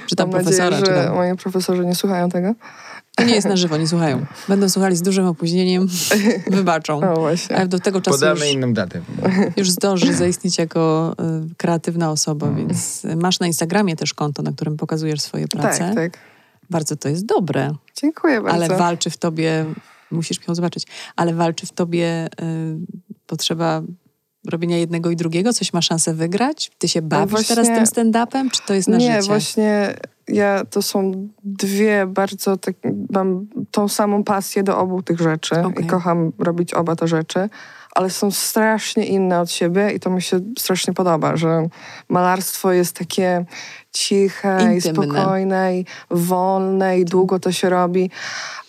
Czy tam Mam profesora, nadzieję, czy że tam. moi profesorzy nie słuchają tego. To nie jest na żywo, nie słuchają. Będą słuchali z dużym opóźnieniem, wybaczą. O, właśnie. Ale do tego czasu Podamy już, inną datę. już zdąży zaistnieć jako y, kreatywna osoba, Mm. więc masz na Instagramie też konto, na którym pokazujesz swoje prace. Tak, tak. Bardzo to jest dobre, Dziękuję bardzo. ale walczy w tobie, musisz Michał zobaczyć, ale walczy w tobie y, potrzeba robienia jednego i drugiego? Coś ma szansę wygrać? Ty się bawisz właśnie- teraz tym stand-upem, czy to jest na Nie, życie? właśnie ja to są dwie bardzo tak, mam tą samą pasję do obu tych rzeczy Okej. i kocham robić oba te rzeczy, ale są strasznie inne od siebie i to mi się strasznie podoba, że malarstwo jest takie ciche Intymne. i spokojne i wolne i długo to się robi,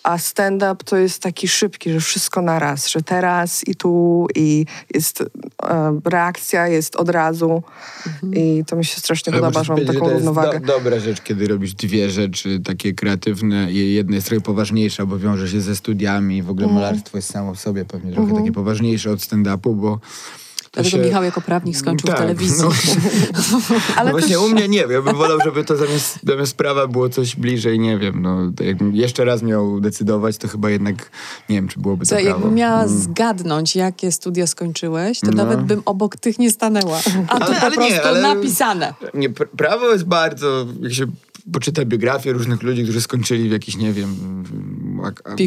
a stand-up to jest taki szybki, że wszystko na raz, że teraz i tu i jest e, reakcja jest od razu Mhm. i to mi się strasznie Ale podoba, że mam taką że to jest równowagę. Do, dobra rzecz, kiedy robisz dwie rzeczy takie kreatywne i jedna jest trochę poważniejsza, bo wiąże się ze studiami w ogóle Mhm. malarstwo jest samo w sobie pewnie trochę takie poważniejsze od stand-upu, bo to Dlatego się... Michał jako prawnik skończył Tak, w telewizji. no. Ale no właśnie też- u mnie nie wiem, ja bym wolał, żeby to zamiast, zamiast prawa było coś bliżej, nie wiem, no to jakbym jeszcze raz miał decydować, to chyba jednak nie wiem, czy byłoby to Co, prawo. jakbym miała Mm. zgadnąć, jakie studia skończyłeś, to No. nawet bym obok tych nie stanęła. A Ale- po ale prostu nie, ale- napisane. Nie, pr- prawo jest bardzo, jak się poczyta biografię różnych ludzi, którzy skończyli w jakichś, nie wiem,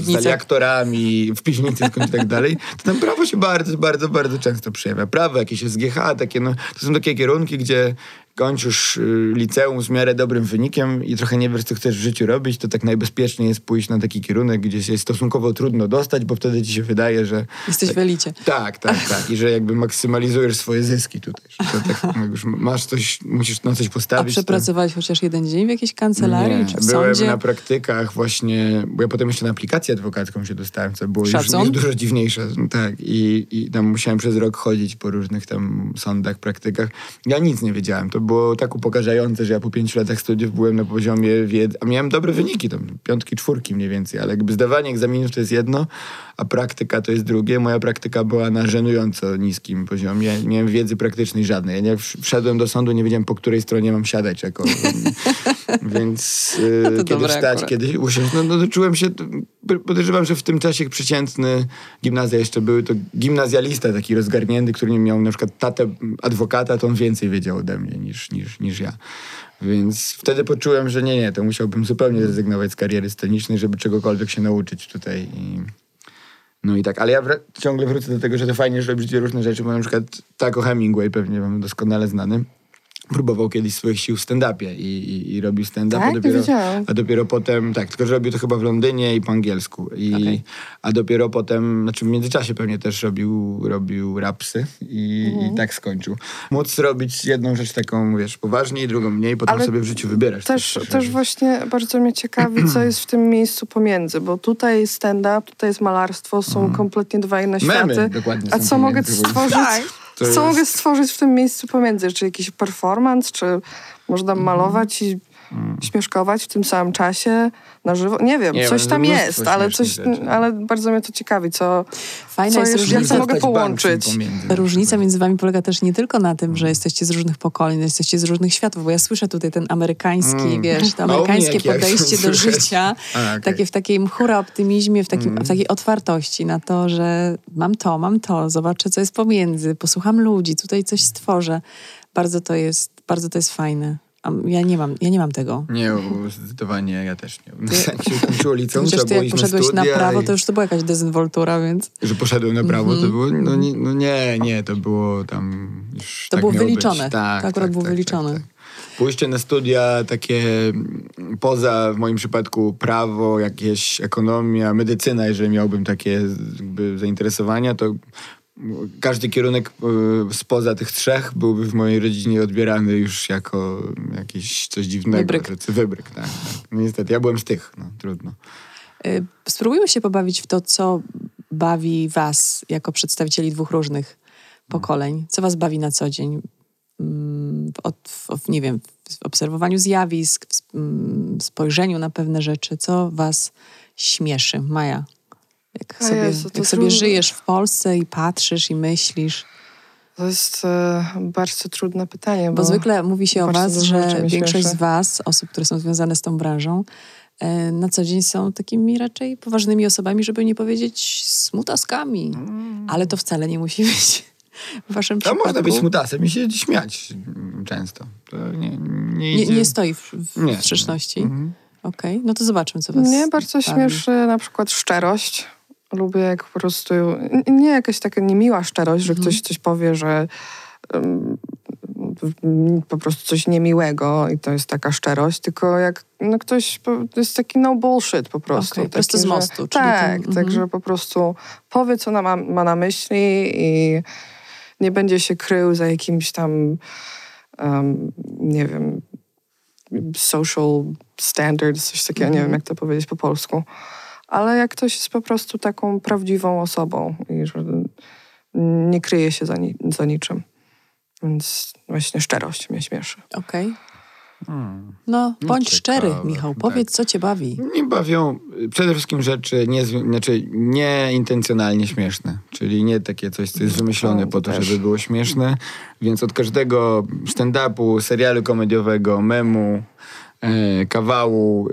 zostali aktorami, w piwnicy i tak dalej, to tam prawo się bardzo, bardzo, bardzo często przejawia. Prawo, jakieś SGH, takie, no, to są takie kierunki, gdzie kończysz y, liceum z miarę dobrym wynikiem i trochę nie wiesz, co chcesz w życiu robić, to tak najbezpieczniej jest pójść na taki kierunek, gdzie się stosunkowo trudno dostać, bo wtedy ci się wydaje, że Jesteś w elicie. tak, tak, tak. I że jakby maksymalizujesz swoje zyski tutaj. Że tak, jak już masz coś, musisz na coś A postawić. to- przepracowałeś chociaż jeden dzień w jakiejś kancelarii nie, czy w byłem sądzie? na praktykach właśnie, bo ja potem jeszcze na aplikację adwokacką się dostałem, co było już, już dużo dziwniejsze. Tak, i, i tam musiałem przez rok chodzić po różnych tam sądach, praktykach. Ja nic nie wiedziałem. To było tak upokarzające, że ja po pięciu latach studiów byłem na poziomie wiedzy, a miałem dobre wyniki, tam piątki, czwórki mniej więcej, ale jakby zdawanie egzaminów to jest jedno, a praktyka to jest drugie. Moja praktyka była na żenująco niskim poziomie. Nie miałem wiedzy praktycznej żadnej. Ja wszedłem do sądu, nie wiedziałem po której stronie mam siadać jako... Więc y, No to kiedy wstać, akurat. kiedy usiąść, no, no to czułem się, podejrzewam, że w tym czasie przeciętny gimnazja jeszcze były, to gimnazjalista taki rozgarnięty, który nie miał na przykład tatę adwokata, to on więcej wiedział ode mnie niż, niż, niż ja. Więc wtedy poczułem, że nie, nie, to musiałbym zupełnie zrezygnować z kariery scenicznej, żeby czegokolwiek się nauczyć tutaj. I... No i tak, ale ja wr- ciągle wrócę do tego, że to fajnie, że dwie różne rzeczy, bo na przykład Taco Hemingway, pewnie wam doskonale znany, próbował kiedyś swoich sił w stand-upie i, i, i robił stand-up, Tak? a, dopiero, a dopiero potem, tak, tylko że robił to chyba w Londynie i po angielsku. I, Okej. A dopiero potem, znaczy w międzyczasie pewnie też robił, robił rapsy i, Mhm. i tak skończył. Móc robić jedną rzecz taką, wiesz, poważniej, drugą mniej, potem Ale sobie w życiu wybierasz. Też, też właśnie bardzo mnie ciekawi, co jest w tym miejscu pomiędzy, bo tutaj jest stand-up, tutaj jest malarstwo, są kompletnie dwa inne Mhm. Memy światy. dokładnie A co mogę pomiędzy, stworzyć? To Co jest- mogę stworzyć w tym miejscu pomiędzy? Czy jakiś performance, czy można malować i śmieszkować w tym samym czasie na żywo? Nie wiem, Nie, coś no, tam jest, ale, coś, rzeczy. ale bardzo mnie to ciekawi, co, Fajna co jest jest, różnica. jak to mogę połączyć. Różnica między wami polega też nie tylko na tym, że jesteście z różnych pokoleń, jesteście z różnych światów, bo ja słyszę tutaj ten amerykański, Mm. wiesz, to amerykańskie ja podejście do słyszę. życia, A, okej. takie w takim hura optymizmie, w, takim, Mm. w takiej otwartości na to, że mam to, mam to, zobaczę, co jest pomiędzy, posłucham ludzi, tutaj coś stworzę. Bardzo to jest, bardzo to jest fajne. Ja nie mam, ja nie mam tego. Nie, zdecydowanie ja też nie. W sensie skończyło liceum, Chociaż ty jak na poszedłeś na studia prawo, i- to już to była jakaś dezynwoltura, więc Że poszedłem na prawo, to było, no, nie, no nie, nie, to było tam już To tak było wyliczone. Być. Tak, To akurat tak, było tak, wyliczone. Tak, tak. Pójście na studia takie mm, poza, w moim przypadku, prawo, jakieś ekonomia, medycyna, jeżeli miałbym takie zainteresowania, to każdy kierunek y, spoza tych trzech byłby w mojej rodzinie odbierany już jako jakiś coś dziwnego. Wybryk. Wybryk, tak. tak. No niestety, ja byłem z tych, no trudno. Y, Spróbujmy się pobawić w to, co bawi Was jako przedstawicieli dwóch różnych pokoleń? Co was bawi na co dzień? Mm, w, w, nie wiem, w obserwowaniu zjawisk, w mm, spojrzeniu na pewne rzeczy. Co was śmieszy? Maja, jak sobie, Jezu, to jak sobie żyjesz w Polsce i patrzysz i myślisz? To jest e, bardzo trudne pytanie, Bo bo, zwykle mówi się o was, że większość z was, osób, które są związane z tą branżą, e, na co dzień są takimi raczej poważnymi osobami, żeby nie powiedzieć smutaskami. Ale to wcale nie musi być w waszym To przypadku. można być smutasem i się śmiać mm, często. To nie, nie, nie, idzie... nie stoi w, w Nie. sprzeczności. Mhm. Okej, no to zobaczmy, co was Mnie bardzo bawi. śmieszy na przykład szczerość. Lubię jak po prostu, nie jakaś taka niemiła szczerość, że ktoś coś powie, że po prostu coś niemiłego i to jest taka szczerość, tylko jak no ktoś, to jest taki no bullshit po prostu. Okej, taki, prosto z że- mostu, czyli Tak, ten- mhm. także po prostu powie, co ma, ma na myśli i nie będzie się krył za jakimś tam, um, nie wiem, social standards, coś takiego, nie wiem jak to powiedzieć po polsku. Ale jak ktoś jest po prostu taką prawdziwą osobą i że nie kryje się za, ni- za niczym. Więc właśnie szczerość mnie śmieszy. Okej. Hmm. No, No, bądź szczery, Michał. tak. Powiedz, co cię bawi. Mnie bawią y, przede wszystkim rzeczy nie, znaczy nieintencjonalnie śmieszne, czyli nie takie coś, co jest wymyślone po to, też. żeby było śmieszne. Więc od każdego stand-upu, serialu komediowego, memu, kawału,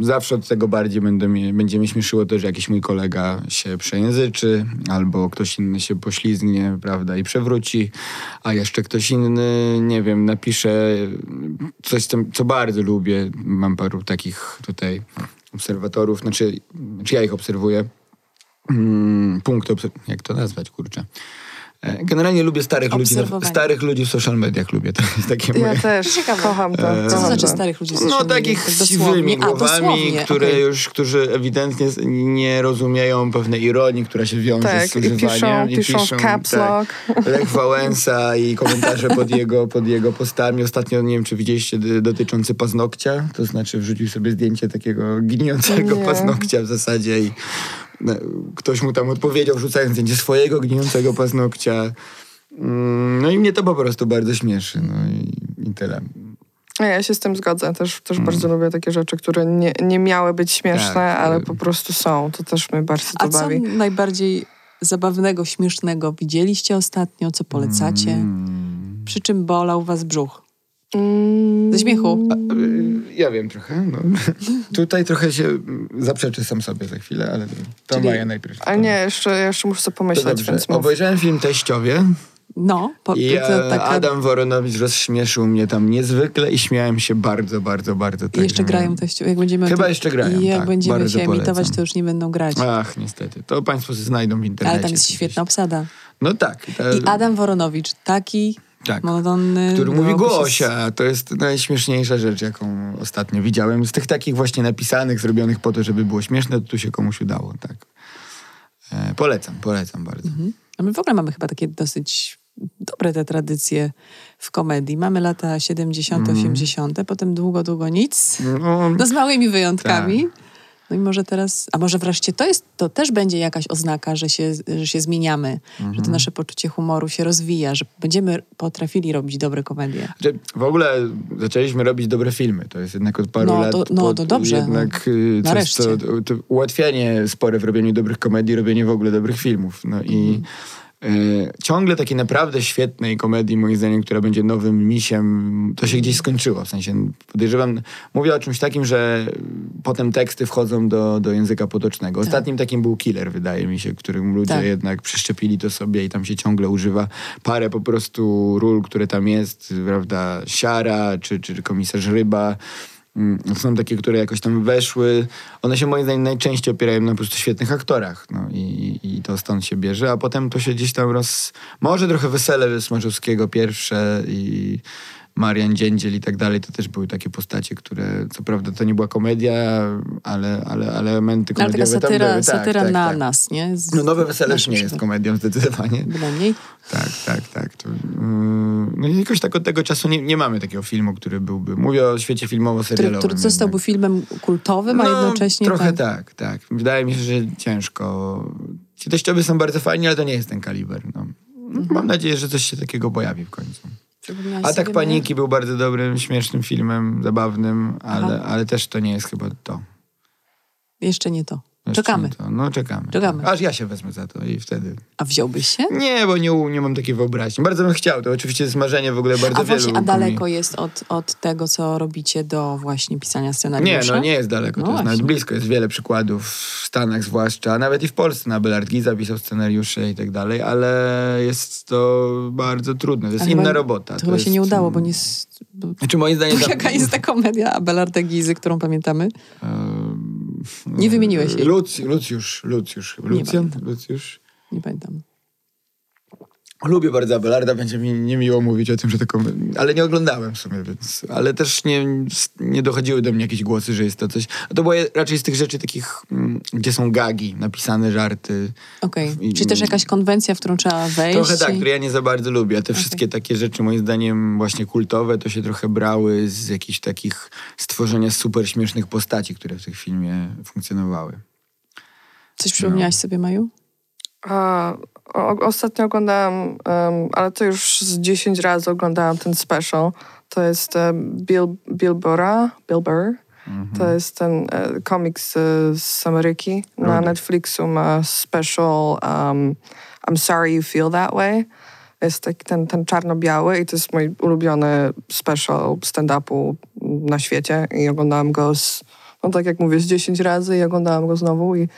y, zawsze od tego bardziej będę mnie, będzie mnie śmieszyło to, że jakiś mój kolega się przejęzyczy, albo ktoś inny się poślizgnie, prawda, i przewróci, a jeszcze ktoś inny, nie wiem, napisze coś, co, bardzo lubię. Mam paru takich tutaj obserwatorów, znaczy, czy ja ich obserwuję. Mm, punkt, jak to nazwać, kurczę. E, Generalnie lubię starych ludzi, starych ludzi w social mediach lubię. To jest takie Ja moje... też kocham to. E, Co to znaczy starych ludzi z No social media? takich Tak siwymi A, głowami, dosłownie, które okej. już, którzy ewidentnie nie rozumieją pewnej ironii, która się wiąże Tak, z i używaniem. piszą, piszą w caps lock. tak, Lech Wałęsa i komentarze pod jego, pod jego postami. Ostatnio, nie wiem, czy widzieliście, dotyczący paznokcia. To znaczy wrzucił sobie zdjęcie takiego gnijącego Nie. paznokcia w zasadzie i no, ktoś mu tam odpowiedział, wrzucając zdjęcie swojego gnijącego paznokcia. Mm, No i mnie to po prostu bardzo śmieszy. No i, i tyle. A Ja się z tym zgodzę. Też, też bardzo lubię takie rzeczy, które nie, nie miały być śmieszne, Mm. Tak, ale y- po prostu są. To też mnie bardzo to A co bawi. najbardziej zabawnego, śmiesznego widzieliście ostatnio? Co polecacie? Mm. Przy czym bolał was brzuch? Mm, Ze śmiechu. Y, Ja wiem trochę. No. Tutaj trochę się zaprzeczę sam sobie za chwilę, ale to Czyli- Maja najpierw. A nie, jeszcze, jeszcze muszę sobie pomyśleć, więc mów. Obejrzałem film Teściowie No, po, i e, taka... Adam Woronowicz rozśmieszył mnie tam niezwykle i śmiałem się bardzo, bardzo, bardzo. I tak, jeszcze że- grają teściu. Jak będziemy Chyba jeszcze grają, I jak tak, będziemy się emitować, polecam. to już nie będą grać. Ach, niestety. To państwo znajdą w internecie. Ale tam jest gdzieś. świetna obsada. No tak. to- I Adam Woronowicz, taki tak. monotonny... Który mówi Głosia. To jest najśmieszniejsza rzecz, jaką ostatnio widziałem. Z tych takich właśnie napisanych, zrobionych po to, żeby było śmieszne, to tu się komuś udało, tak. E, polecam, polecam bardzo. Mhm. A my w ogóle mamy chyba takie dosyć dobre te tradycje w komedii. Mamy lata 70., Mhm. 80., potem długo, długo nic. No, No z małymi wyjątkami. Tak. No i może teraz, a może wreszcie to jest, to też będzie jakaś oznaka, że się, że się zmieniamy, że Mhm. to nasze poczucie humoru się rozwija, że będziemy potrafili robić dobre komedie. Że w ogóle zaczęliśmy robić dobre filmy. To jest jednak od paru No, lat. to- no, pod- to dobrze. Jednak y, coś, Nareszcie. co, to ułatwianie spore w robieniu dobrych komedii, robienie w ogóle dobrych filmów. No i Mhm. Y, ciągle takiej naprawdę świetnej komedii, moim zdaniem, która będzie nowym misiem, to się gdzieś skończyło. W sensie podejrzewam, mówię o czymś takim, że potem teksty wchodzą do, do języka potocznego. Ostatnim takim był Killer, wydaje mi się, którym ludzie Tak. jednak przeszczepili to sobie i tam się ciągle używa parę po prostu ról, które tam jest, prawda, Siara czy, czy komisarz Ryba. Mm, Są takie, które jakoś tam weszły. One się moim zdaniem najczęściej opierają na po prostu świetnych aktorach. No i, i to stąd się bierze, a potem to się gdzieś tam roz... Może trochę Wesele Smarzowskiego pierwsze i Marian Dziędziel i tak dalej, to też były takie postacie, które, co prawda to nie była komedia, ale, ale, ale elementy Ale taka komediowe tam satyra, były. Tak, satyra tak, na tak. nas, nie? Z No nowe Wesele nie jest komedią zdecydowanie. Bynajmniej. Tak, tak, tak. To, yy, no jakoś tak od tego czasu nie, nie mamy takiego filmu, który byłby... Mówię o świecie Który, filmowo-serialowym. który zostałby jednak. filmem kultowym, a No, jednocześnie Trochę tak. tak. tak, Wydaje mi się, że ciężko. Ci teściowie są bardzo fajni, ale to nie jest ten kaliber. No. Mam nadzieję, że coś się takiego pojawi w końcu. Atak sobie Paniki był bardzo dobrym, śmiesznym filmem, zabawnym, ale, ale też to nie jest chyba to. Jeszcze nie to. Czekamy. nie To. No czekamy. Czekamy. Aż ja się wezmę za to i wtedy... A wziąłbyś się? Nie, bo nie, nie mam takiej wyobraźni. Bardzo bym chciał, to oczywiście jest marzenie w ogóle bardzo A właśnie, wielu a daleko komik- jest od, od tego, co robicie do właśnie pisania Nie, scenariusza? no nie jest daleko, No to jest nawet właśnie. blisko, jest wiele przykładów w Stanach zwłaszcza, nawet i w Polsce na Abelard Giza pisał scenariusze i tak dalej, ale jest to bardzo trudne, to jest Ale inna chyba- robota. To, chyba się jest- nie udało, bo nie... Znaczy moim zdaniem... tam- Jaka jest ta komedia Abelarda Gizy, którą pamiętamy? Ehm, Nie wymieniłeś jej. Luc, Lucjusz, Lucjusz, Lucjan. Lucjusz. Nie pamiętam. Lubię bardzo Abelarda, będzie mi niemiło mówić o tym, że taką... Ale nie oglądałem w sumie, więc... Ale też nie, nie dochodziły do mnie jakieś głosy, że jest to coś... A to było raczej z tych rzeczy takich, mm, gdzie są gagi, napisane żarty. Okej. I- Czyli też jakaś konwencja, w którą trzeba wejść? Trochę tak, i- które ja nie za bardzo lubię. A te wszystkie takie rzeczy, moim zdaniem, właśnie kultowe, to się trochę brały z jakichś takich stworzenia super śmiesznych postaci, które w tym filmie funkcjonowały. Coś przypomniałaś sobie, Maju? A, o, ostatnio oglądałam, em, ale to już z 10 razy oglądałam ten special. To jest e, Bill, Bill Burra, Bill Burr. To jest ten e, komiks z, z Ameryki. Na. Netflixu ma special um, I'm Sorry You Feel That Way. Jest taki ten, ten czarno-biały i to jest mój ulubiony special stand-upu na świecie. I oglądałam go z, no tak jak mówię, z 10 razy i oglądałam go znowu i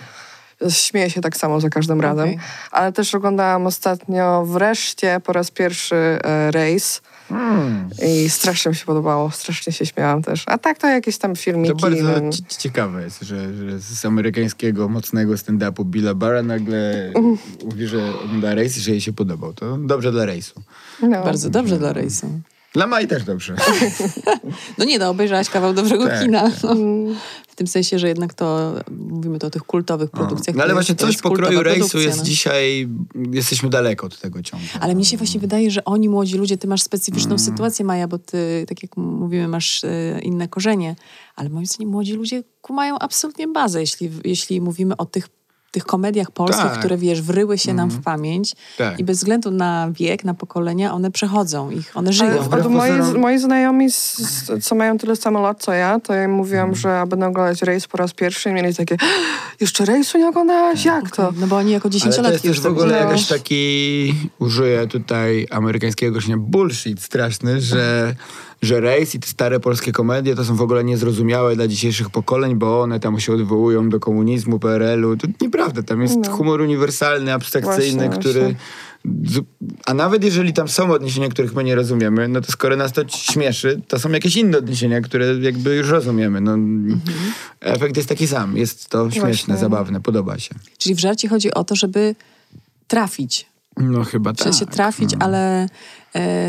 śmieję się tak samo za każdym razem. Okej. Ale też oglądałam ostatnio wreszcie po raz pierwszy e, Race i strasznie mi się podobało, strasznie się śmiałam też. A tak to jakieś tam filmiki. To bardzo no. ci- ciekawe jest, że, że z amerykańskiego mocnego stand-upu Billa Barra nagle mówi, że ogląda Race i że jej się podobał. To dobrze dla Race'u. No. Bardzo dobrze dla Rejsu. Dla Mai też dobrze. No nie, no obejrzałaś kawał dobrego Tak, kina. No. W tym sensie, że jednak to, mówimy tu o tych kultowych produkcjach. No, ale to właśnie jest, to coś pokroju produkcja, jest no. dzisiaj, jesteśmy daleko od tego ciągle. Ale mnie się właśnie wydaje, że oni, młodzi ludzie, ty masz specyficzną Mm. sytuację, Maja, bo ty, tak jak mówimy, masz e, inne korzenie, ale moim zdaniem młodzi ludzie mają absolutnie bazę, jeśli, jeśli mówimy o tych, tych komediach polskich, Tak. które, wiesz, wryły się nam w pamięć Tak. i bez względu na wiek, na pokolenia, one przechodzą ich, one żyją. Ale od moi, moi znajomi, z, z, co mają tyle samo lat co ja, to ja im mówiłam, że będę oglądać Race po raz pierwszy i mieli takie jeszcze Race'u nie oglądałaś? Jak to? No bo oni jako Ale to dziesięciolatki jest już też w to ogóle jakiś taki, użyję tutaj amerykańskiego określenia, bullshit straszny, że, że Race i te stare polskie komedie to są w ogóle niezrozumiałe dla dzisiejszych pokoleń, bo one tam się odwołują do komunizmu, PRL-u. To nieprawda, tam jest humor uniwersalny, abstrakcyjny, Właśnie, który... właśnie. A nawet jeżeli tam są odniesienia, których my nie rozumiemy, no to skoro nas to śmieszy, to są jakieś inne odniesienia, które jakby już rozumiemy. No, Efekt jest taki sam. Jest to śmieszne, Właśnie. zabawne, podoba się. Czyli w żarcie chodzi o to, żeby trafić. No chyba W tak. sensie trafić, ale e,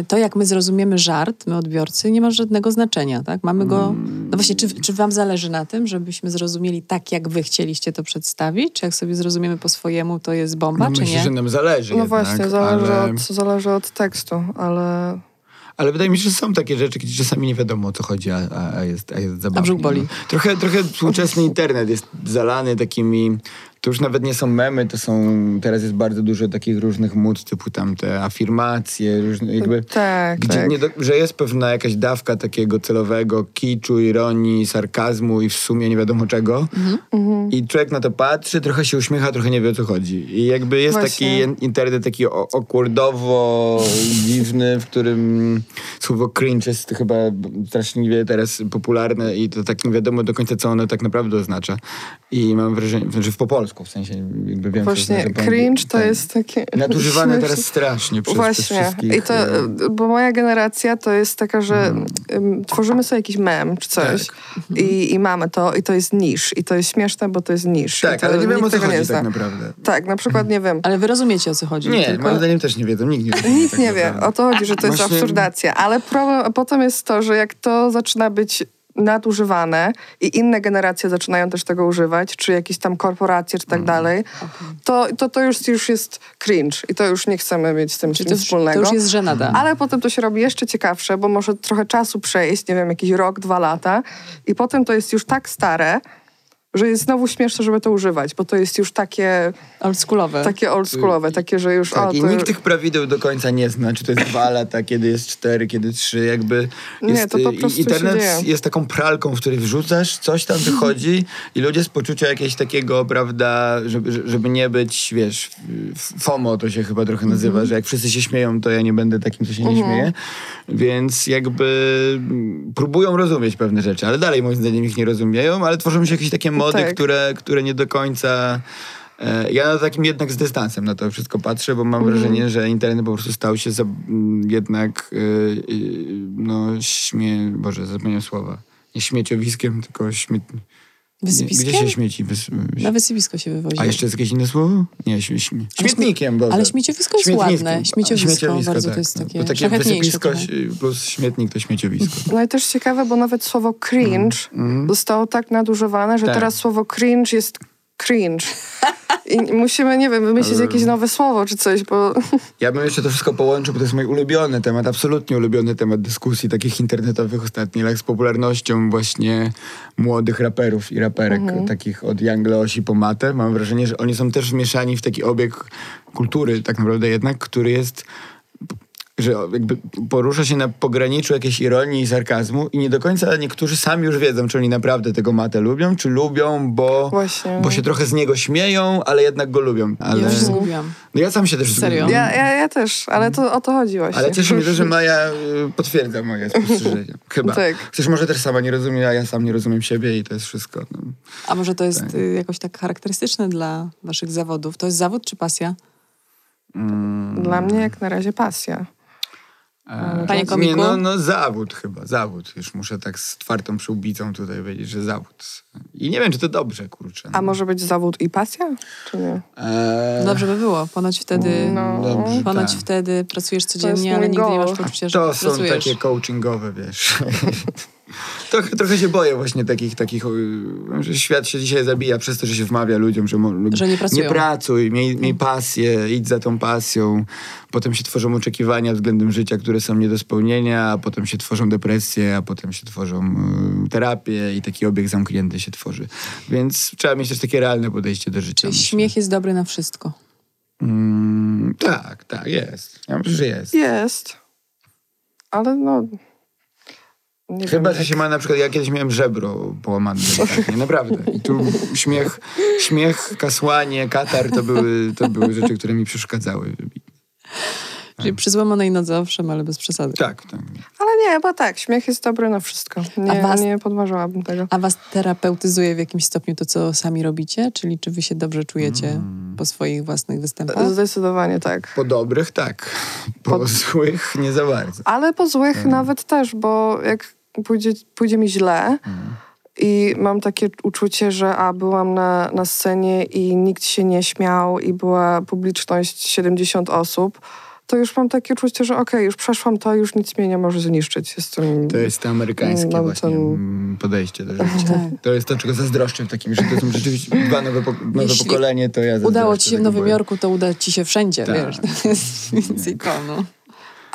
to jak my zrozumiemy żart, my odbiorcy, nie ma żadnego znaczenia, tak? Mamy go... No właśnie, czy, czy wam zależy na tym, żebyśmy zrozumieli tak, jak wy chcieliście to przedstawić? Czy jak sobie zrozumiemy po swojemu, to jest bomba, No czy myślę, nie? że nam zależy No jednak, właśnie, zależy, ale, od, zależy od tekstu, ale ale wydaje mi się, że są takie rzeczy, gdzie czasami nie wiadomo o co chodzi, a, a, a, jest, a jest zabawnie. brzuch boli. No. Trochę, trochę współczesny internet jest zalany takimi... To już nawet nie są memy, to są... Teraz jest bardzo dużo takich różnych mód, typu tam te afirmacje, różne jakby... tak, Gdzie tak. nie do, że jest pewna jakaś dawka takiego celowego kiczu, ironii, sarkazmu i w sumie nie wiadomo czego. Mhm. I człowiek na to patrzy, trochę się uśmiecha, trochę nie wie o co chodzi. I jakby jest Właśnie. taki in- internet taki o- awkwardowo dziwny, w którym słowo cringe jest chyba straszliwie teraz popularne i to tak nie wiadomo do końca, co ono tak naprawdę oznacza. I mam wrażenie, że w po polsku, w sensie jakby wiem, co Właśnie znaczy po cringe to jest takie... Nadużywane śmieszne. teraz strasznie przez, przez Właśnie. wszystkich. I to, e, bo moja generacja to jest taka, że ym, tworzymy sobie jakiś mem czy coś Tak. i, i mamy to i to jest niż. I to jest śmieszne, bo to jest niż. I Tak, ale nie wiem o co tego chodzi nie tak naprawdę. Tak, na przykład nie wiem. Ale wy rozumiecie, o co chodzi. Nie, tylko... moim zdaniem też nie wiedzą, nikt nie wie. Nikt tak nie wie. O to chodzi, że to jest Właśnie- absurdacja. Ale problem, potem jest to, że jak to zaczyna być nadużywane i inne generacje zaczynają też tego używać, czy jakieś tam korporacje, czy tak Mm. dalej, to, to, to już, już jest cringe i to już nie chcemy mieć z tym Czyli nic wspólnego. to już jest żenada. Ale potem to się robi jeszcze ciekawsze, bo może trochę czasu przejść, nie wiem, jakiś rok, dwa lata i potem to jest już tak stare, że jest znowu śmieszne, żeby to używać, bo to jest już takie, Oldschoolowe. takie oldschoolowe, takie, że już... Tak, o, i to... nikt tych prawideł do końca nie zna, czy to jest dwa lata, kiedy jest cztery, kiedy trzy, jakby... Nie, Jest, to po i- prostu Internet jest taką pralką, w której wrzucasz, coś tam wychodzi i ludzie z poczucia jakiegoś takiego, prawda, żeby, żeby nie być, wiesz, FOMO to się chyba trochę nazywa, Mhm. że jak wszyscy się śmieją, to ja nie będę takim, co się nie śmieje. Więc jakby próbują rozumieć pewne rzeczy, ale dalej moim zdaniem ich nie rozumieją, ale tworzą się jakieś takie mody, Tak. które, które nie do końca... E, Ja na takim jednak z dystansem na to wszystko patrzę, bo mam wrażenie, że internet po prostu stał się za, jednak y, y, no śmie... Boże, zapomniałem słowa. Nie śmieciowiskiem, tylko śmiet... Wysypiskiem? Gdzie się śmieci? Wys... Na wysypisko się wywozi. A jeszcze jest jakieś inne słowo? Nie, śmie... śmie... Ale Śmietnikiem, Boże. ale śmieciowisko jest ładne. Śmieciowisko, bardzo to jest tak. takie Bo takie wysypisko plus śmietnik to śmieciowisko. No i też ciekawe, bo nawet słowo cringe zostało tak nadużywane, że Tak. teraz słowo cringe jest cringe. I musimy, nie wiem, wymyślić jakieś nowe słowo czy coś, bo Ja bym jeszcze to wszystko połączył, bo to jest mój ulubiony temat, absolutnie ulubiony temat dyskusji takich internetowych ostatnich, jak z popularnością właśnie młodych raperów i raperek, takich od Young Leosi po Matę. Mam wrażenie, że oni są też wmieszani w taki obieg kultury tak naprawdę jednak, który jest że jakby porusza się na pograniczu jakiejś ironii i sarkazmu i nie do końca niektórzy sami już wiedzą, czy oni naprawdę tego matę lubią, czy lubią, bo, Właśnie. bo się trochę z niego śmieją, ale jednak go lubią. Ale... Ja się zgubiłam. No ja sam się też Serio? zgubiłem. ja, ja, ja też, ale to o to chodzi właśnie. Ale cieszy mnie to, że Maja y, potwierdza moje spostrzeżenia. Chyba. Tak. Chcesz może też sama nie rozumie, a ja sam nie rozumiem siebie i to jest wszystko. No. A może to jest y, jakoś tak charakterystyczne dla waszych zawodów? To jest zawód czy pasja? Dla mnie jak na razie pasja. Panie Nie, komiku? no, no zawód chyba, zawód. Już muszę tak z twardą przyłbicą tutaj powiedzieć, że zawód. I nie wiem, czy to dobrze, kurczę. No. A może być zawód i pasja? Czy nie? Eee, Dobrze by było. Ponoć wtedy, No. Dobrze, ponoć tak. wtedy pracujesz codziennie, ale nigdy nie goal. masz poczucia, że To są pracujesz. takie coachingowe, wiesz. trochę, trochę się boję właśnie takich, takich, że świat się dzisiaj zabija przez to, że się wmawia ludziom, że, Że nie pracują. nie pracuj, miej, miej pasję, idź za tą pasją. Potem się tworzą oczekiwania względem życia, które są nie do spełnienia, a potem się tworzą depresje, a potem się tworzą y, terapie i taki obieg zamknięty się tworzy. Więc trzeba mieć też takie realne podejście do życia. Czyli myślę. śmiech jest dobry na wszystko. Mm, tak, tak, jest. Ja myślę, że jest. Jest. Ale no... Nie Chyba, wiem, że się ma na przykład, ja kiedyś miałem żebro połamane delikatnie, naprawdę. I tu śmiech, śmiech, kasłanie, katar to były, to były rzeczy, które mi przeszkadzały. Czyli przy złamanej nodze owszem, ale bez przesady. Tak, tak. Ale nie, bo tak, śmiech jest dobry na wszystko. Nie, was- nie podważałabym tego. A was terapeutyzuje w jakimś stopniu to, co sami robicie? Czyli czy wy się dobrze czujecie Mm. po swoich własnych występach? Zdecydowanie tak. Po dobrych tak, po Po- złych nie za bardzo. Ale po złych Mm. nawet też, bo jak pójdzie, pójdzie mi źle Mm. i mam takie uczucie, że a byłam na, na scenie i nikt się nie śmiał i była publiczność 70 osób, to już mam takie uczucie, że okej, już przeszłam to, już nic mnie nie może zniszczyć. Jestem... To jest to amerykańskie właśnie ten- mm, podejście do życia. Tak. To jest to, czego zazdroszczę w takim, że to są rzeczywiście dwa nowe, po, nowe Jeśli pokolenie, to ja Udało ci się w Nowym. Jorku, to uda ci się wszędzie, Tak. wiesz. To jest więcej to, no.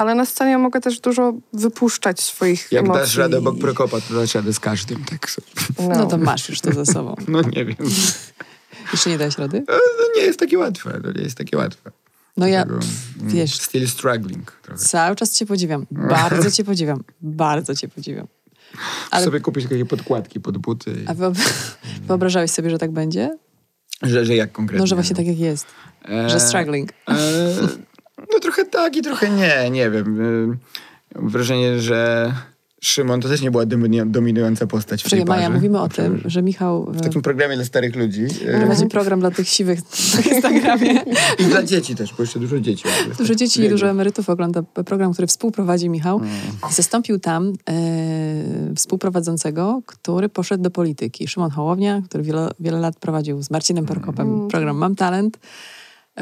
Ale na scenie mogę też dużo wypuszczać swoich Jak emocji. dasz radę obok Prokopa, to dasz radę z każdym. Tak. No. No to masz już to za sobą. No nie wiem. Jeszcze nie dałeś rady? To nie jest takie łatwe. To nie jest takie łatwe. No ja, Dlatego, mm, wiesz, Still struggling trochę. cały czas cię podziwiam. Bardzo cię podziwiam. Bardzo cię podziwiam. Ale- Sobie kupić takie podkładki pod buty. A wyob- wyobrażałeś sobie, że tak będzie? Że, że jak konkretnie? No, że właśnie tak jak jest. E, Że struggling. E, no trochę tak i trochę nie, nie wiem. E, mam wrażenie, że Szymon to też nie była dominu- dominująca postać w tej Czekaj, Maja, parze. mówimy o tym, że Michał W e, takim programie dla starych ludzi. e, prowadzi program dla tych siwych na Instagramie. I dla dzieci też, bo jeszcze dużo dzieci. Dużo dzieci i dużo emerytów ogląda program, który współprowadzi Michał. Mm. Zastąpił tam e, współprowadzącego, który poszedł do polityki. Szymon Hołownia, który wiele, wiele lat prowadził z Marcinem Prokopem program Mam Talent.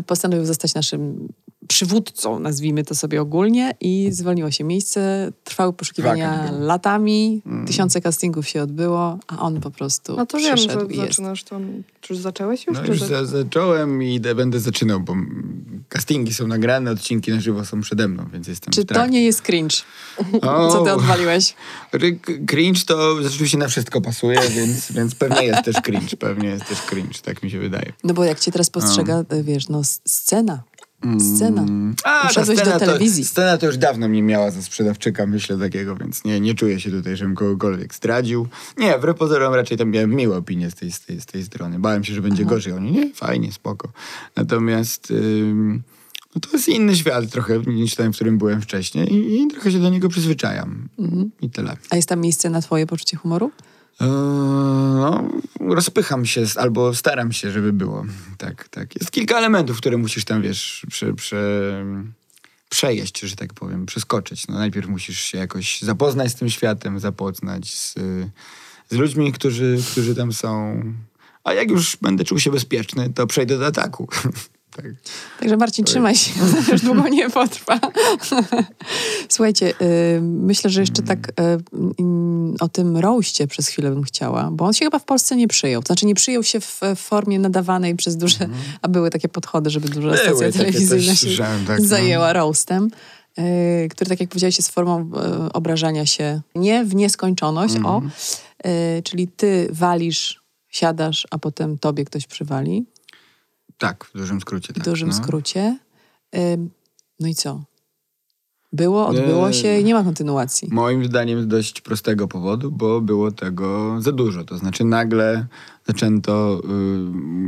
Postanowił zostać naszym przywódcą, nazwijmy to sobie ogólnie, i zwolniło się miejsce. Trwały poszukiwania latami, tysiące castingów się odbyło, a on po prostu No to wiem, że i jest. zaczynasz to. Czy już zacząłeś już? No już za, zacząłem i będę zaczynał, bo mm, castingi są nagrane, odcinki na żywo są przede mną, więc jestem Czy w to nie jest cringe? O, Co ty odwaliłeś? Cringe to rzeczywiście na wszystko pasuje, więc, więc pewnie jest też cringe, pewnie jest też cringe, tak mi się wydaje. No bo jak cię teraz postrzega, wiesz, no scena. Scena. A, ta Uszedłeś do scena telewizji. To, scena to już dawno mnie miała za sprzedawczyka, myślę takiego, więc nie, nie czuję się tutaj, żebym kogokolwiek zdradził. Nie, wbrew pozorom raczej tam miałem miłe opinie z tej, z tej, z tej strony. Bałem się, że będzie gorzej. Oni, nie, fajnie, spoko. Natomiast ym, no to jest inny świat trochę niż ten, w którym byłem wcześniej i, i trochę się do niego przyzwyczajam. Mhm. I tyle. A jest tam miejsce na twoje poczucie humoru? Eee, no, rozpycham się albo staram się, żeby było. Tak, tak. Jest kilka elementów, które musisz tam, wiesz, prze, prze, przejeść, że tak powiem, przeskoczyć. No, najpierw musisz się jakoś zapoznać z tym światem, zapoznać z, z ludźmi, którzy, którzy tam są. A jak już będę czuł się bezpieczny, to przejdę do ataku. tak. Także Marcin, trzymaj się, już długo nie potrwa. Słuchajcie, y, myślę, że jeszcze tak y, mm, o tym roście przez chwilę bym chciała, bo on się chyba w Polsce nie przyjął. To znaczy nie przyjął się w, formie nadawanej przez duże, a były takie podchody, żeby duża Były stacja telewizyjna się tak, no. zajęła roastem. y, Który, tak jak powiedziałeś, jest formą obrażania się nie w nieskończoność, o, Mhm. czyli ty walisz, siadasz, a potem tobie ktoś przywali. Tak, w dużym skrócie. W Tak, dużym no. skrócie. No i co? Było, odbyło Nie. się i nie ma kontynuacji. Moim zdaniem z dość prostego powodu, bo było tego za dużo. To znaczy nagle zaczęto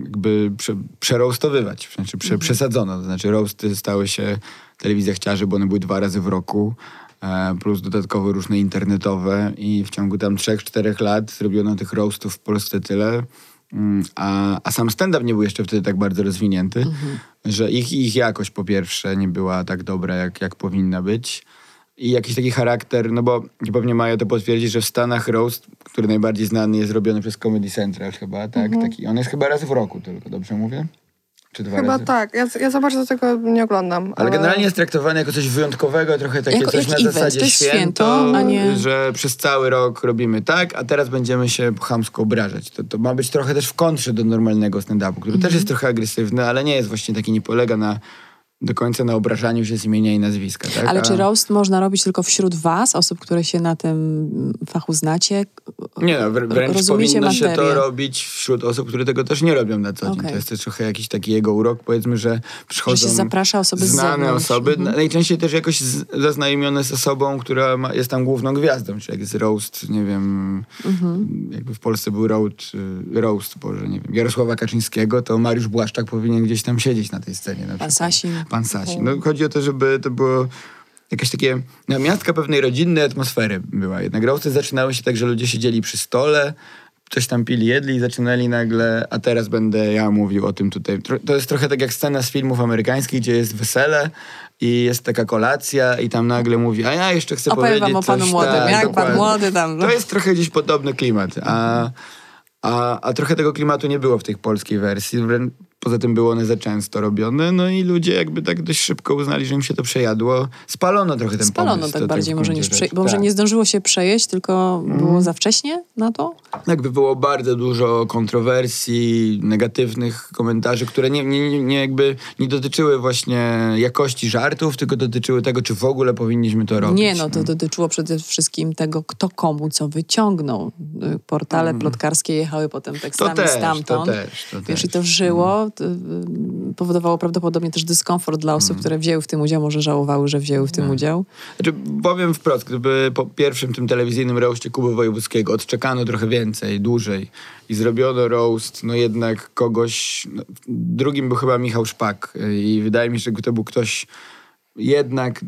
jakby prze, przeroastowywać, znaczy prze, przesadzono. To znaczy roasty stały się, telewizja chciała, żeby one były dwa razy w roku, e, plus dodatkowo różne internetowe i w ciągu tam trzech, czterech lat zrobiono tych roastów w Polsce tyle, A, a sam stand-up nie był jeszcze wtedy tak bardzo rozwinięty, że ich, ich jakość po pierwsze nie była tak dobra, jak, jak powinna być. I jakiś taki charakter, no bo pewnie Maja to potwierdzi, że w Stanach roast, który najbardziej znany jest robiony przez Comedy Central chyba, tak? Taki, on jest chyba raz w roku tylko, dobrze mówię? Czy dwa Chyba razy? tak. Ja, ja za bardzo tego nie oglądam. Ale generalnie jest traktowany jako coś wyjątkowego, trochę takie Jako- coś na event, zasadzie to jest święto, święto, a nie- że przez cały rok robimy tak, a teraz będziemy się chamsko obrażać. To, to ma być trochę też w kontrze do normalnego stand-upu, który Mhm. też jest trochę agresywny, ale nie jest właśnie taki, nie polega na do końca na obrażaniu się z imienia i nazwiska. Tak? Ale A- czy roast można robić tylko wśród was, osób, które się na tym fachu znacie? Nie no, wr- wręcz powinno się to materię. robić wśród osób, które tego też nie robią na co dzień. Okej. To jest też trochę jakiś taki jego urok, powiedzmy, że przychodzą Że się zaprasza osoby znane osoby, Mhm. najczęściej też jakoś zaznajomione z osobą, która ma, jest tam główną gwiazdą, czyli jak jest roast, nie wiem, Mhm. jakby w Polsce był roast, y, roast, Boże, nie wiem, Jarosława Kaczyńskiego, to Mariusz Błaszczak powinien gdzieś tam siedzieć na tej scenie. Na Pan przykład. Sasin. Pan Sasin. No, chodzi o to, żeby to było jakieś takie no, miastka pewnej rodzinnej atmosfery była. Jednak roasty zaczynały się tak, że ludzie siedzieli przy stole, coś tam pili, jedli i zaczynali nagle, a teraz będę ja mówił o tym tutaj. To jest trochę tak jak scena z filmów amerykańskich, gdzie jest wesele i jest taka kolacja i tam nagle mówi, a ja jeszcze chcę Opowiem powiedzieć wam o panu młodym. tak, Jak pan dokładnie. młody tam. no. To jest trochę gdzieś podobny klimat, a, a, a trochę tego klimatu nie było w tej polskiej wersji. Poza tym było one za często robione, no i ludzie jakby tak dość szybko uznali, że im się to przejadło. Spalono trochę ten Spalono pomysł. tak to bardziej może niż... Prze... Bo może Tak. nie zdążyło się przejeść, tylko było za wcześnie na to? Jakby było bardzo dużo kontrowersji, negatywnych komentarzy, które nie, nie, nie- jakby nie dotyczyły właśnie jakości żartów, tylko dotyczyły tego, czy w ogóle powinniśmy to robić. Nie, no to dotyczyło przede wszystkim tego, kto komu co wyciągnął. Y, Portale plotkarskie jechały potem tekstami Mm. To też, stamtąd. to też, to Wiesz, też. i to żyło, y, powodowało prawdopodobnie też dyskomfort dla Mm. osób, które wzięły w tym udział, może żałowały, że wzięły w tym udział. Znaczy, powiem wprost, gdyby po pierwszym tym telewizyjnym roastie Kuby Wojewódzkiego odczekano trochę więcej, dłużej i zrobiono roast, no jednak kogoś, no, drugim był chyba Michał Szpak i wydaje mi się, że to był ktoś jednak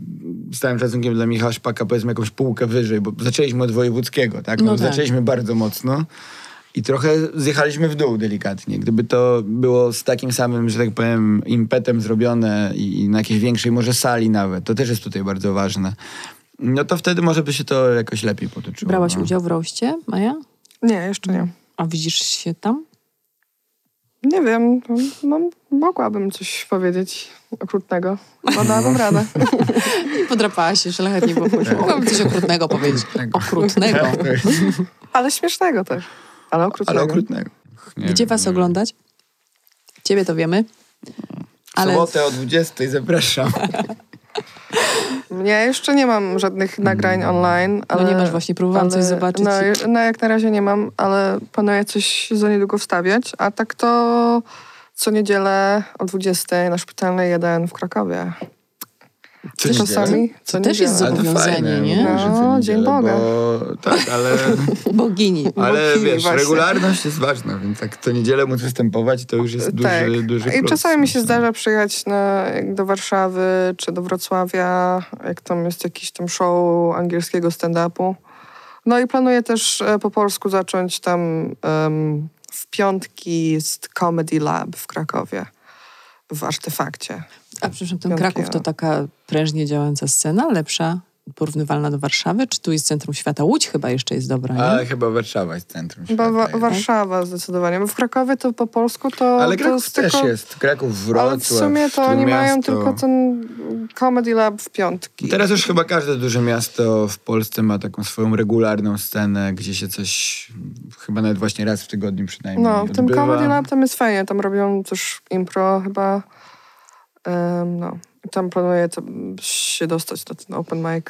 z całym szacunkiem dla Michała Szpaka powiedzmy jakąś półkę wyżej, bo zaczęliśmy od Wojewódzkiego, tak? No, No tak. Zaczęliśmy bardzo mocno. I trochę zjechaliśmy w dół delikatnie. Gdyby to było z takim samym, że tak powiem, impetem zrobione i, na jakiejś większej może sali nawet, to też jest tutaj bardzo ważne. No to wtedy może by się to jakoś lepiej potoczyło. Brałaś no. udział w roście, Maja? Nie, jeszcze nie. A widzisz się tam? Nie wiem, no, no, mogłabym coś powiedzieć okrutnego. Bo dałabym radę. I podrapałaś się szlachetnie po płci. Mogłabym coś okrutnego powiedzieć. Okrutnego. Okrutnego. Ale śmiesznego też. Ale okrutnego. Ale okrutnego. Nie Gdzie wiem, was nie oglądać? Ciebie to wiemy. Ale- sobotę o 20 zapraszam. Ja jeszcze nie mam żadnych nagrań online. Ale, nie masz właśnie, próbowałam coś zobaczyć No, no jak na razie nie mam, ale planuję coś za niedługo wstawiać. A tak to co niedzielę o 20 na Szpitalnej 1 w Krakowie. Co? Czasami co To też jest zobowiązanie, fajne, nie? co No, niedzielę, Dzień Boga. Bo, tak, ale, Bogini. ale Bogini wiesz, właśnie. regularność jest ważna, więc jak to niedzielę móc występować, to już jest duży, tak. duży I plus. czasami mi się zdarza przyjechać na, jak do Warszawy czy do Wrocławia, jak tam jest jakiś tam show angielskiego stand-upu. No i planuję też e, po polsku zacząć tam em, w piątki jest Comedy Lab w Krakowie, w Artefakcie. A przepraszam, ten Kraków to taka prężnie działająca scena, lepsza, porównywalna do Warszawy? Czy tu jest centrum świata? Łódź chyba jeszcze jest dobra, nie? Ale chyba Warszawa jest centrum Chyba świata wa- jednak. Warszawa zdecydowanie. Bo w Krakowie to po polsku to... Ale to Kraków jest też tylko, jest. Kraków, Wrocław, Ale w sumie to oni mają tylko ten Comedy Lab w piątki. Teraz już chyba każde duże miasto w Polsce ma taką swoją regularną scenę, gdzie się coś, chyba nawet właśnie raz w tygodniu przynajmniej No, w tym. Comedy Lab tam jest fajnie. Tam robią też impro chyba. Em, no. Tam planuję się dostać na ten open mic.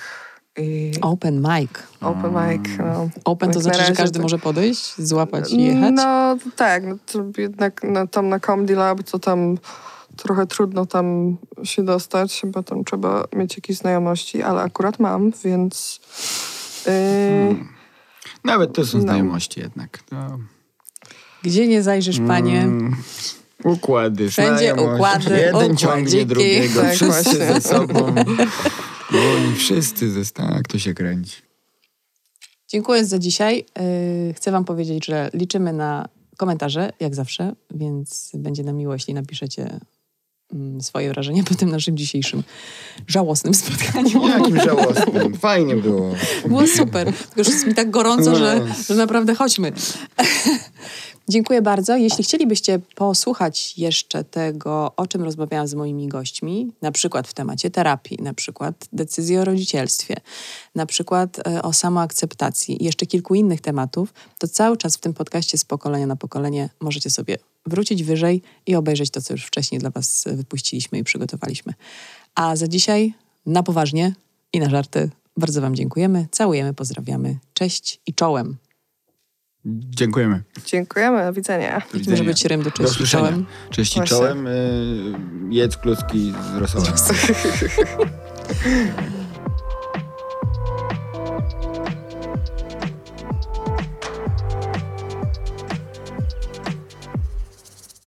I Open mic. open mic, no. Open to na znaczy, że każdy to- może podejść, złapać i jechać? No tak, no, to jednak no, tam na Comedy Lab to tam trochę trudno tam się dostać, bo tam trzeba mieć jakieś znajomości, ale akurat mam, więc... Yy, Nawet to są No. znajomości jednak. To... Gdzie nie zajrzysz, panie? Mm, układy, Wszędzie znajomość. układy, Jeden ciągnie drugiego, Tak, wszyscy ze sobą. No i wszyscy ze tak to się kręci. Dziękuję za dzisiaj. Yy, Chcę wam powiedzieć, że liczymy na komentarze, jak zawsze, więc będzie nam miło, jeśli napiszecie mm, swoje wrażenia po tym naszym dzisiejszym żałosnym spotkaniu. Jakim żałosnym. Fajnie było. Było super. Tylko już jest mi tak gorąco, że, No. że naprawdę chodźmy. Dziękuję bardzo. Jeśli chcielibyście posłuchać jeszcze tego, o czym rozmawiałam z moimi gośćmi, na przykład w temacie terapii, na przykład decyzji o rodzicielstwie, na przykład e, o samoakceptacji i jeszcze kilku innych tematów, to cały czas w tym podcaście z pokolenia na pokolenie możecie sobie wrócić wyżej i obejrzeć to, co już wcześniej dla Was wypuściliśmy i przygotowaliśmy. A za dzisiaj na poważnie i na żarty bardzo Wam dziękujemy, całujemy, pozdrawiamy. Cześć i czołem. Dziękujemy. dziękujemy, do widzenia. Do Jaki może widzenia. być rym do Do cześć i usłyszenia. czołem? Czołem. Y, jedz kluski z rosołem.